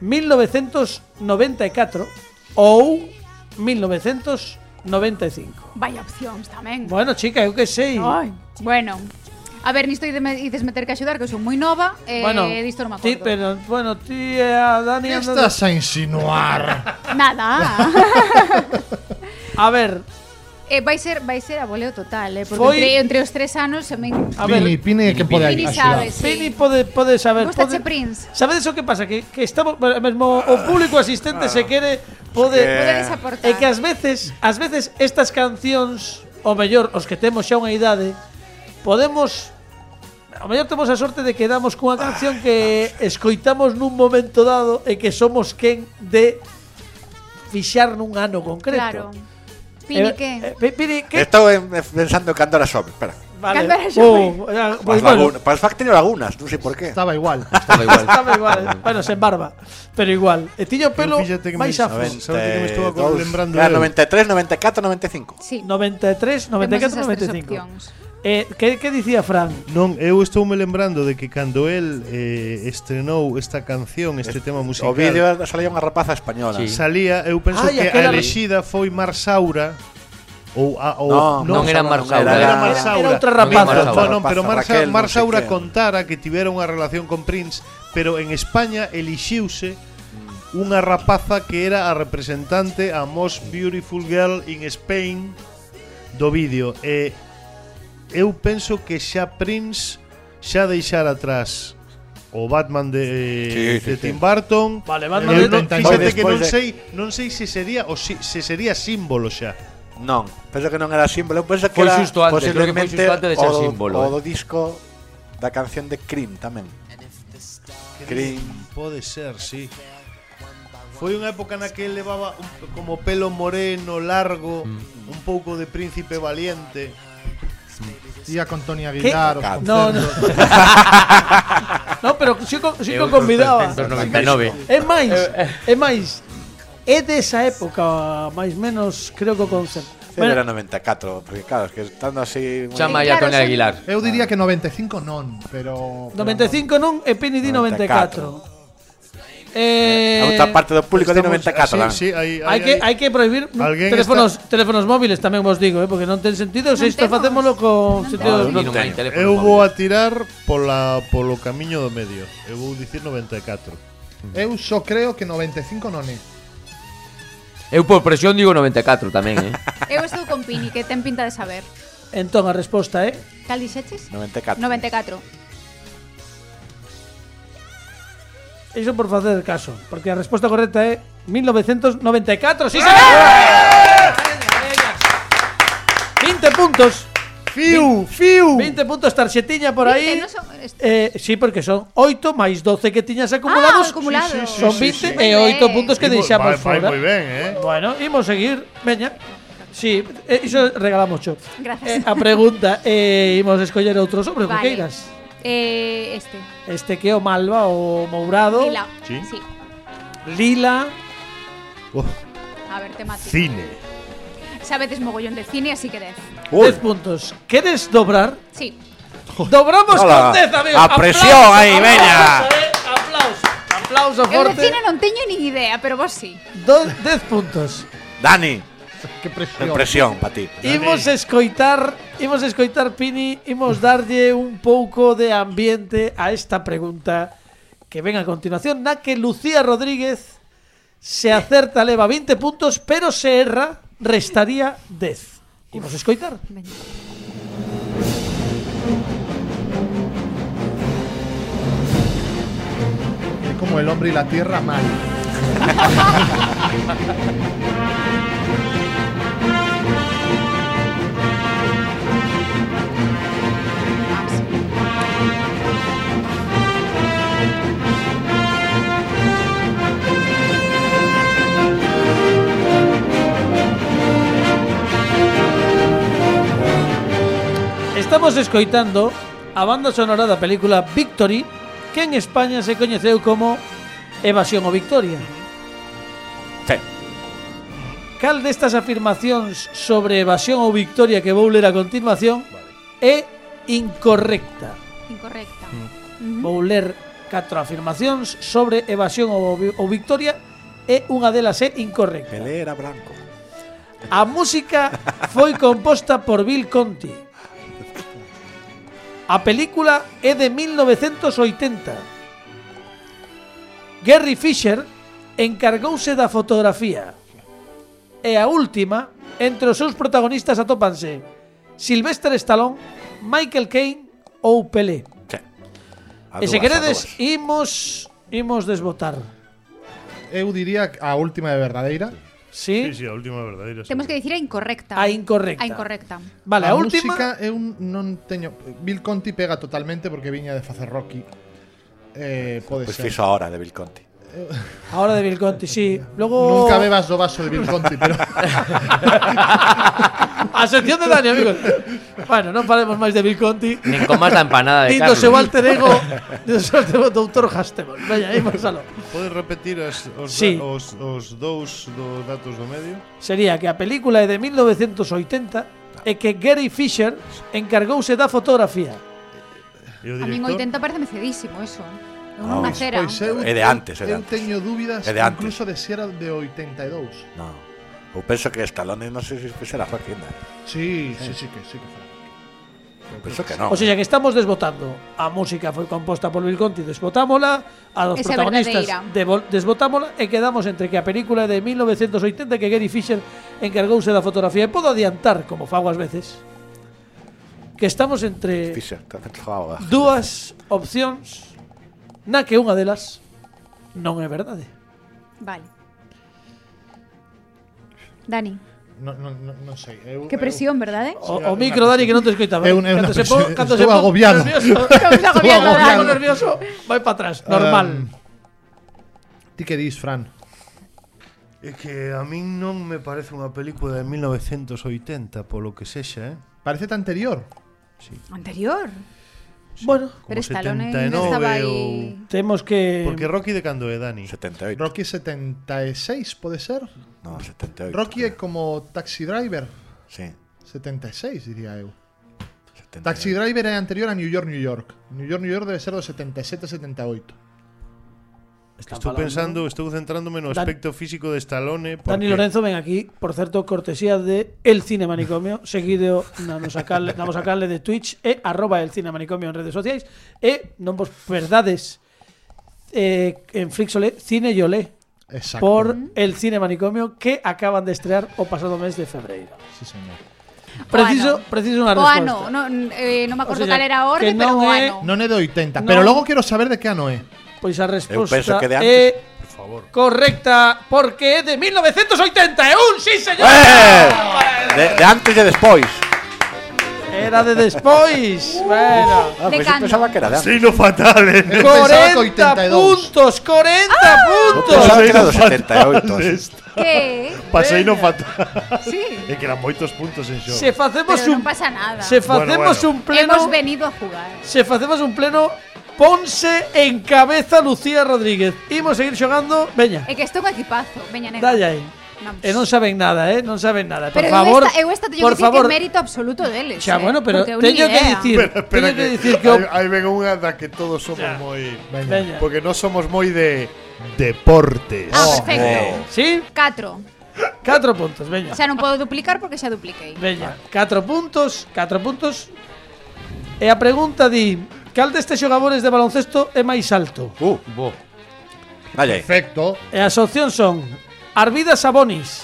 1994 ou 1995. Vaya opcións tamén. Bueno, chica, eu que sei. Ai, bueno. A ver, nisto ides me- ides meter que axudar, que eu son moi nova, e bueno, disto non me ti, acordo. pero, bueno, ti e a Dani ¿Qué andan- estás a insinuar? Nada. A ver, Eh, vai ser vai ser a voleo total, eh, porque Foi... entre, entre os tres anos se me A ver, Pini, Pini que pode Pini axudar. Sabe, sí. Pini pode pode saber, Gustache pode. Prince. Sabedes o que pasa que que estamos mesmo o público asistente se quere pode que... aportar. É que ás veces, ás veces estas cancións, o mellor os que temos xa unha idade, podemos A mellor temos a sorte de que damos cunha canción que escoitamos nun momento dado e que somos quen de fixar nun ano concreto. Claro. ¿Pini eh, qué? Eh, Pini, ¿qué? Estaba eh, pensando en Candora Shop, espera. Vale. Uh, eh, pues, pues bueno. Para pues tenía lagunas, no sé por qué. Estaba igual. Estaba igual. Estaba igual. bueno, sen barba, pero igual. E tiño pelo máis afro. Claro, 93, 94, 95. Sí. 93, 94, 95. Eh, que, que dicía Fran? Non, eu estou me lembrando de que cando el eh, estrenou esta canción, este es, tema musical O vídeo salía unha rapaza española sí. Salía, eu penso ah, que aquela... a elexida foi Marsaura ou, a, ou no, non, non era Marsaura, era, era, Marsaura. era outra rapaza, non, Marsaura, non, pero Marsa, Raquel, Marsaura no sé contara que tivera unha relación con Prince, pero en España elixiuse unha rapaza que era a representante a Most Beautiful Girl in Spain do vídeo. E eh, eu penso que xa Prince xa deixar atrás o Batman de, sí, sí, de Tim Burton. Vale, Batman eu, de non, fíxate que non sei, non sei se sería o si, se sería símbolo xa. Non, penso que non era símbolo, penso que foi era justo antes, creo que foi antes de ser o, símbolo. O eh. do disco da canción de Cream tamén. Cream. Pode ser, sí. Foi unha época na que levaba un, como pelo moreno, largo, mm. un pouco de príncipe valiente. Ía con Tony Aguilar. No, no. no, pero si, co- si Eu co convidaba. 399. É máis, é máis. É desa época, máis menos, creo que o concepto. Bueno. Era 94, porque claro, es que estando así... muy- Chama a claro, Tony son- Aguilar. Eu diría que 95 non, pero... 95 non e Penny di 94. 94. Eh, a outra parte do público de 94. Sí, sí, hai, hai, que, hai que prohibir teléfonos, está... teléfonos móviles, tamén vos digo, eh, porque non ten sentido. Se isto facémoslo co non sentido... Non, non hai teléfono Eu vou a tirar pola, polo camiño do medio. Eu vou dicir 94. Mm. Eu só creo que 95 non é. Eu por presión digo 94 tamén, eh. Eu estou con Pini, que ten pinta de saber. Entón a resposta é... Eh? Cal dixeches? 94. 94. iso por facer caso, porque a resposta correcta é 1994, sí, señor. ¡Eh! 20 puntos. Fiu, fiu. 20 puntos tarxetiña por aí. son, eh, sí, porque son 8 máis 12 que tiñas acumulados. Ah, acumulados. Sí, sí, sí, son 20 sí, sí, sí. e 8 puntos que deixamos vai, fora. Moi ben, eh. Bueno, imos seguir, veña. Sí, eh, iso regalamos cho. Gracias. Eh, a pregunta, eh, imos escoller outro sobre vale. que queiras. Eh, este. Este que é o Malva, o Mourado, Lila. Sí. Sí. Lila, Oh, A ver, temático. cine. Sabedes mogollón de cine, así que 10. 10 puntos. Queres dobrar? Sí. Dobramos Hola. con 10, amigos. A presión aí, veña. eh, Aplauso, aplauso Eu de forte. cine non teño nin idea, pero vos sí. Do- 10 puntos. Dani, Que presión. presión para ti. Imos escoitar, imos escoitar Pini, imos darlle un pouco de ambiente a esta pregunta que ven a continuación, na que Lucía Rodríguez se acerta leva 20 puntos, pero se erra restaría 10. Imos escoitar. Veña. Como el hombre y la tierra mal. Estamos escoitando a banda sonora da película Victory que en España se coñeceu como Evasión o Victoria. Sí. Cal destas afirmacións sobre evasión ou victoria que vou ler a continuación é incorrecta. Incorrecta. Mm. Vou ler catro afirmacións sobre evasión ou victoria e unha delas é incorrecta. Pelé era branco. A música foi composta por Bill Conti A película é de 1980. Gary Fisher encargouse da fotografía. E a última, entre os seus protagonistas atópanse Sylvester Stallone, Michael Caine ou Pelé. Sí. E se queredes, imos, imos desbotar. Eu diría a última de verdadeira. Sí? Sí, sí, a última verdadeira. Temos que dicir a incorrecta. A incorrecta. A incorrecta. Vale, a, a última música eu non teño Bill Conti pega totalmente porque viña de facer Rocky. Eh, pode Pois ser. fixo ahora de Bill Conti. Ahora de Bill Conti, sí. Logo Nunca bebas do vaso de Bill Conti, pero A sección de Dani, amigos. Bueno, non falemos máis de Bill Conti. Nin con máis da empanada de Carlos. Nin do seu alter ego, do seu alter ego, doutor Hastemon. Veña, aí pasalo. Podes repetir as, os, sí. da, os, os dous do datos do medio? Sería que a película é de 1980 e que Gary Fisher encargouse da fotografía. A min 80 parece cedísimo eso. Non oh, ah, pois, pois eu, é de antes, é de antes. Eu teño dúbidas é de antes. incluso de si era de 82. No. Eu penso que Stallone non sei se fixera Joaquín. Si, sí, sí, sí que, sí que foi. Eu penso que non. O sea, eh. que estamos desbotando. A música foi composta por Bill Conti, desbotámola, a dos Esa protagonistas desbotámola e quedamos entre que a película de 1980 que Gary Fisher encargouse da fotografía. E podo adiantar, como fago ás veces, que estamos entre Fisher, eh. dúas opcións na que unha delas non é verdade. Vale. Dani. Non, non, non, non sei. Eu, que presión, eu, verdade? Eh? O, o micro, Dani, que non te escoita. É unha cando se po, cando se po, agobiado. Nervioso, agobiado, agobiado. nervioso, vai para atrás, normal. Um, ti que dis, Fran? É que a min non me parece unha película de 1980, polo que sexa, eh? Parece anterior. Sí. Anterior? Bueno, como pero 79 non estaba aí. Ou... Temos que Porque Rocky de cando é Dani? 78. Rocky 76 pode ser? No, 78. Rocky é como Taxi Driver. Sí. 76 diría eu. 78. Taxi Driver é anterior a New York, New York. New York, New York debe ser do 77, 78. Estou pensando, estou centrándome no Dan- aspecto físico de Stallone porque Dani Lorenzo ven aquí, por certo, cortesía de El Cine Manicomio, seguido na nosa canle de Twitch e arroba El Cine Manicomio en redes sociais e non vos perdades eh, en Flixole Cine Yolé Exacto. por El Cine Manicomio que acaban de estrear o pasado mes de febreiro. Sí, señor. Preciso, ano. preciso unha O resposta. ano, non, eh, non me acordo O sea, cal era a orde, pero non o é- ano. Non é de 80, No. pero logo quero saber de que ano é. Pois a resposta penso que de é antes. Por favor. correcta porque é de 1981, sí señor. ¡Eh! De, de antes e despois. Era de despois. bueno. Ah, pues yo pensaba que era de antes. Sí, no fatal, eh. Eu pensaba que 40 82. puntos, 40 Yo puntos. pensaba que era do Fatal 78. así. esta. Que? Pasei no fatal. Sí. É que eran moitos puntos en xogo. Se facemos Pero un non pasa nada. se facemos Bueno, un pleno Hemos venido a jugar. se facemos un pleno Ponse en cabeza Lucía Rodríguez. Imos seguir xogando, veña. É que estou un equipazo, veña nena. Dalla aí. Non. E non saben nada, eh? Non saben nada. Por pero favor, eu esta, eu esta teño por que favor. que mérito absoluto deles. Xa, eh? bueno, pero teño que dicir, pero, pero teño que, que dicir que aí ven unha da que todos somos moi, veña, porque non somos moi de deportes. Ah, perfecto. Oh. Sí? 4. 4 puntos, veña. Xa non podo duplicar porque xa dupliquei. Veña, 4 puntos, 4 puntos. E a pregunta di cal destes xogadores de baloncesto é máis alto? Uh, Bo. aí. Perfecto. E as opcións son Arvidas Sabonis,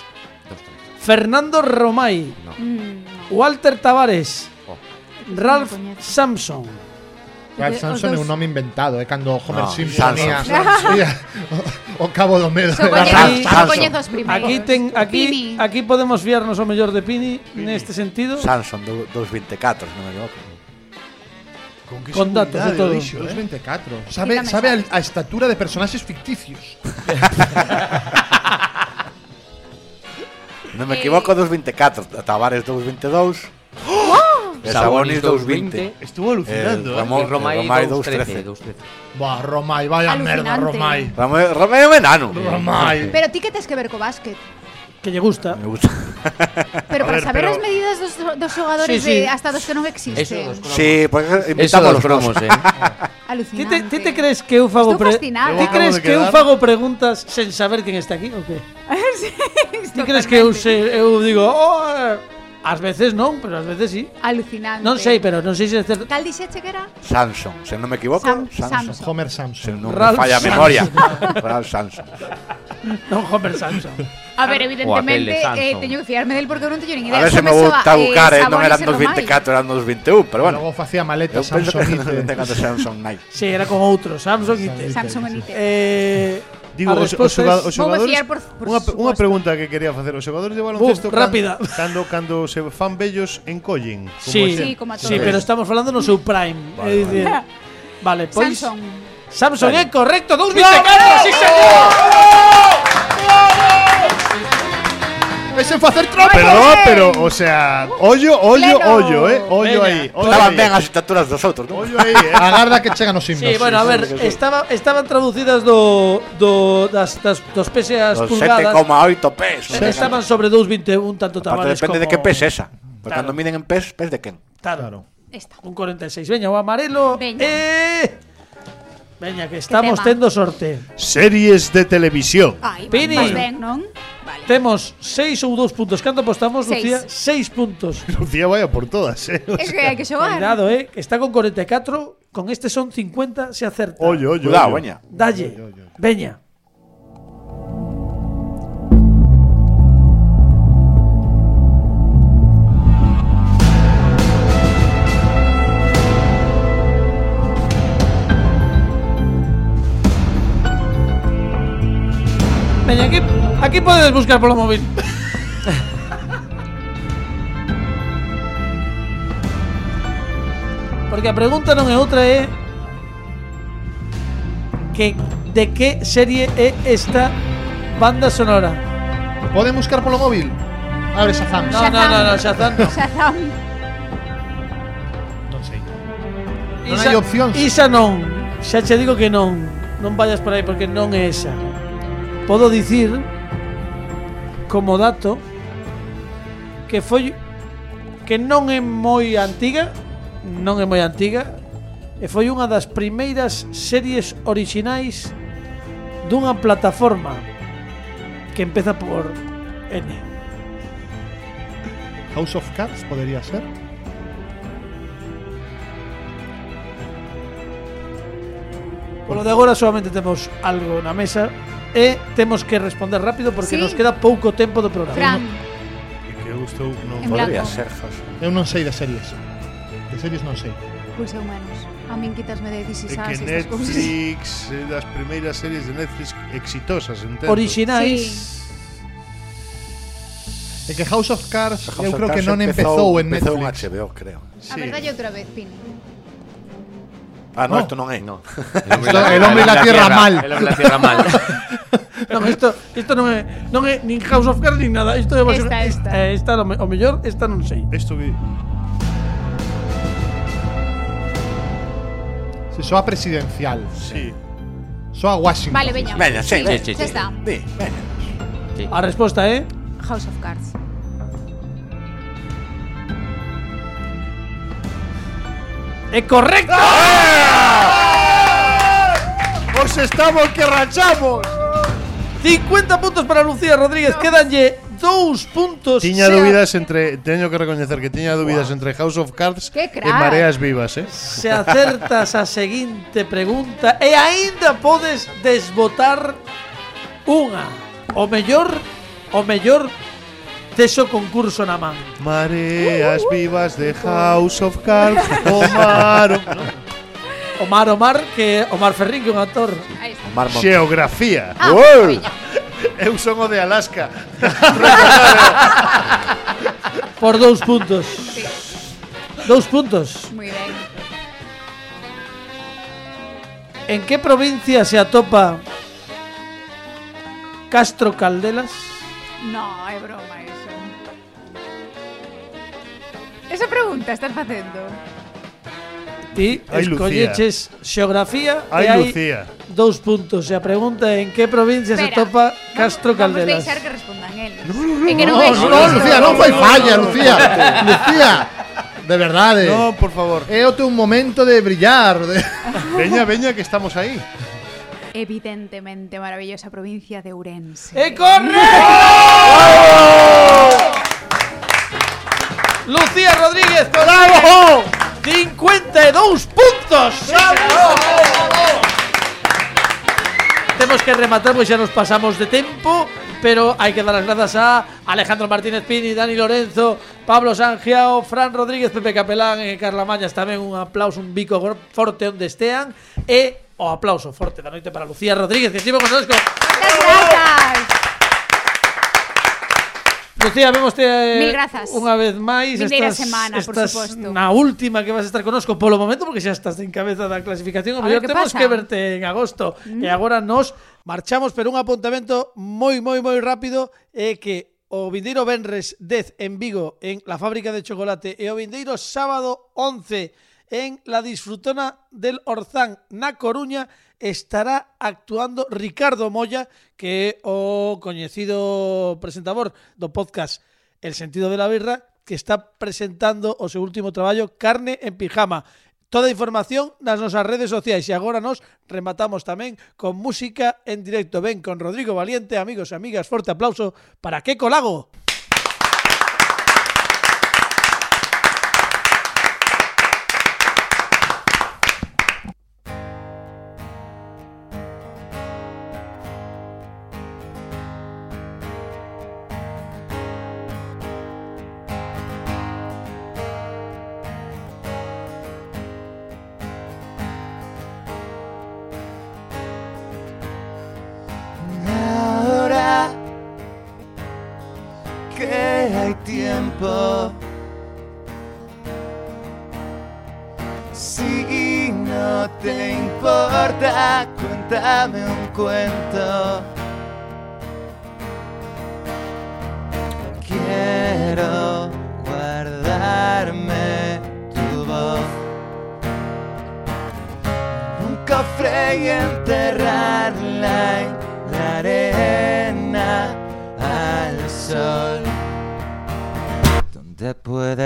Fernando Romay, Mm, Walter Tavares, Ralph coñezo. Samson. Ralph Os Samson é un nome inventado, é cando Homer No, Simpson o, cabo do medo. Coñezo, Aquí- ten Pini. podemos fiarnos o mellor de Pini neste sentido. Samson, do- 224, se non me equivoco. Con, que con datos de todo. Dixo, eh? 24. Sabe, sabe a, a estatura de personaxes ficticios. Non me equivoco, 2.24 Tavares 2.22 ¡Oh! Sabonis 2.20 Estuvo alucinando eh, Ramón, Romay, Romay 2.13 Buah, Romay, vaya Alucinante. merda, Romay Romay é un enano. Romay. Pero ti que tes que ver co básquet? Que lle gusta. Me gusta. Pero A para ver, saber pero- as medidas dos, dos xogadores Sí, sí. de hasta dos que non existen. Eso. Sí, pues Eso invitamos dos cromos, eh. Ti Alucinante. te, ti te crees que eu fago Estou fascinada. Ti Eu crees de que eu quedar- fago preguntas sen saber quen está aquí ou que? Ti crees que eu se, eu digo, "Oh, eh", ás veces non, pero ás veces sí. Alucinante. Non sei, pero non sei se é certo. Cal dixeche que era? Samson, se non me equivoco, Sam- Samson. Samson. Homer Samson. non me Ralph falla a memoria. Ralph Samson. Non Homer Samson. A ver, evidentemente, eh, teño que fiarme del porque eu non teño nin A idea. ver se Só me gusta eh, buscar, eh, non eran dos Romay. 24, eran dos 21, pero bueno. Logo facía maleta Eu tengan de Samson Night. Sí, era con outro, Samson e te. Samsung Unite. Eh, Digo, a os, os, os xogadores por- por unha, unha pregunta que quería facer Os xogadores de baloncesto Buf, rápida. Cando, cando se fan bellos encollen como Sí, a Sí, como a sí, todos. pero estamos falando no seu prime. é dicir, vale, pois Samson. Samson é correcto, 2.24, sí señor. Ese facer trampa. Perdón, pero, o sea, ollo, ollo, Pleno. ollo, eh Ollo Veña. aí, ollo Estaban aí. ben as estaturas dos outros, non? Ollo aí, eh Agarda que chegan os himnos. Sí, bueno, a ver, estaba, estaban traducidas do, do das, das, dos peses as Dos pulgadas. 7,8 pesos. Eh, Estaban sobre 2.21, tanto Aparte, Tavares depende de como- que pes esa. Porque Claro. cando miden en pes, pes de quen? Claro. Esta. Un 46. Veña, o amarelo. Veña. Eh. Veña, que estamos tema? tendo sorte. Series de televisión Ai, Pini. vas ben, non? Vale. Temos 6 ou 2 puntos. Canto apostamos, Seis. Lucía? 6 puntos. Lucía vaya por todas, eh O É que sea, hai que xogar. Cuidado, eh. que Está con 44. Con este son 50. Se acerta. Ollo, ollo, Cuidado, ollo. veña. Dalle. Veña. Veña, aquí, aquí podes buscar polo móvil. Porque a pregunta non é outra é que de que serie é esta banda sonora? Poden buscar polo móvil? Abre Shazam. No, no, no, no, Shazam no. Shazam. Non hai opcións. Isa non. Xa che digo que non. Non vayas por aí porque non é esa. Podo dicir como dato que foi que non é moi antiga, non é moi antiga, e foi unha das primeiras series orixinais dunha plataforma que empeza por N. House of Cards podería ser? Polo de agora solamente temos algo na mesa e temos que responder rápido porque sí? nos queda pouco tempo do programa. Fran. Que, eu estou non en podría blanco. ser José. Eu non sei de series. De series non sei. Pois eu menos. A min quitasme de 16 anos que Netflix, eh, das primeiras series de Netflix exitosas, entendo. Orixinais. Sí. É que House of Cards, House eu creo que non empezou, empezou en Netflix. Empezou en HBO, creo. Sí. A verdade outra vez, Pini. Ah, no, No. isto non é. No. El hombre y la tierra mal. El hombre y la tierra mal. Non, isto, isto non é non é nin House of Cards nin nada. Isto é Esta, esta. Eh, esta o, me- o mellor, esta non sei. Isto que Se soa presidencial. sí. Soa Washington. Vale, veña. Veña, sí, Sí, sí, sí. está. Di, veña. A resposta é House of Cards. é correcto. Os estamos que rachamos. 50 puntos para Lucía Rodríguez, quedanlle dous puntos. Tiña Se a- dúbidas entre teño que recoñecer que tiña dúbidas entre House of Cards e. Mareas Vivas, eh. Se acertas a seguinte pregunta e aínda podes desbotar unha. O mellor, o mellor tes o concurso na man. Mareas Vivas de House of Cards, Omar. Omar Omar que Omar Ferrín que é un actor. Omar Montes. Xeografía. Ah, Uou. Eu son o de Alaska. Por dous puntos. Sí. Dous puntos. Muy ben. En que provincia se atopa Castro Caldelas? No, é broma eso. Esa pregunta estás facendo. Ti Ai, Lucía. escolleches xeografía Ai, e hai Lucía. dous puntos. E a pregunta é en que provincia se Espera, atopa Castro vamos, Caldelas? Vamos deixar que respondan eles. É que non No, vexo. no, Lucía, non foi falla, Lucía. Lucía, de verdade. No, por favor. É o teu momento de brillar. De... Veña, veña que estamos aí. Evidentemente maravillosa provincia de Ourense. ¡E corre! Lucía Rodríguez ¡Bravo! 52 puntos. Temos que rematar pois xa nos pasamos de tempo Pero hai que dar as grazas a Alejandro Martínez Pini, Dani Lorenzo Pablo Sangiao, Fran Rodríguez, Pepe Capelán e Carla Mañas Tamén un aplauso, un bico forte onde estean E o aplauso forte da noite para Lucía Rodríguez Que estivo con nosotros grazas. Lucía, vemos te eh, Mil grazas. unha vez máis Vindeira semana, por estás suposto na última que vas a estar conosco polo momento porque xa estás en cabeza da clasificación o mellor temos pasa? que verte en agosto mm. e agora nos marchamos pero un apuntamento moi moi moi rápido é que o vindeiro Benres 10 en Vigo en la fábrica de chocolate e o vindeiro sábado 11 en la disfrutona del Orzán na Coruña estará actuando Ricardo Moya, que é o coñecido presentador do podcast El sentido de la birra, que está presentando o seu último traballo Carne en pijama. Toda a información nas nosas redes sociais e agora nos rematamos tamén con música en directo. Ben con Rodrigo Valiente, amigos e amigas, forte aplauso para Queco Lago.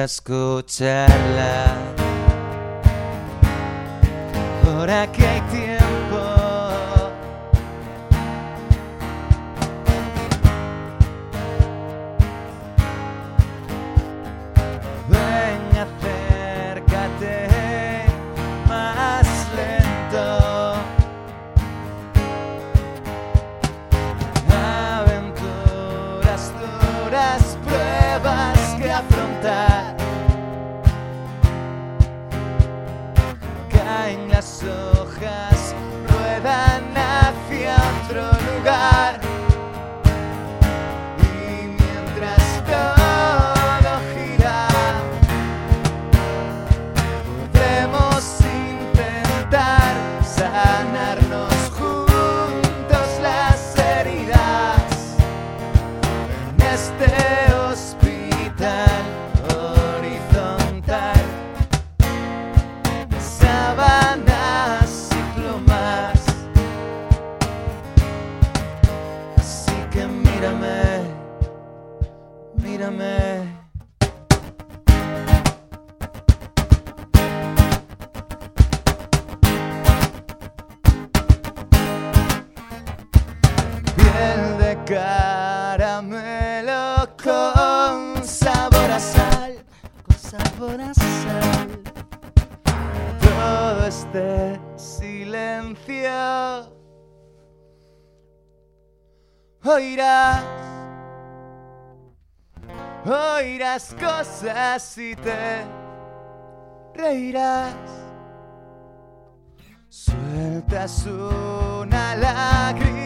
escucharla. Por aquí con sabor a sal, con sabor a sal. Todo este silencio oirás, oirás cosas y te reirás. Sueltas una lágrima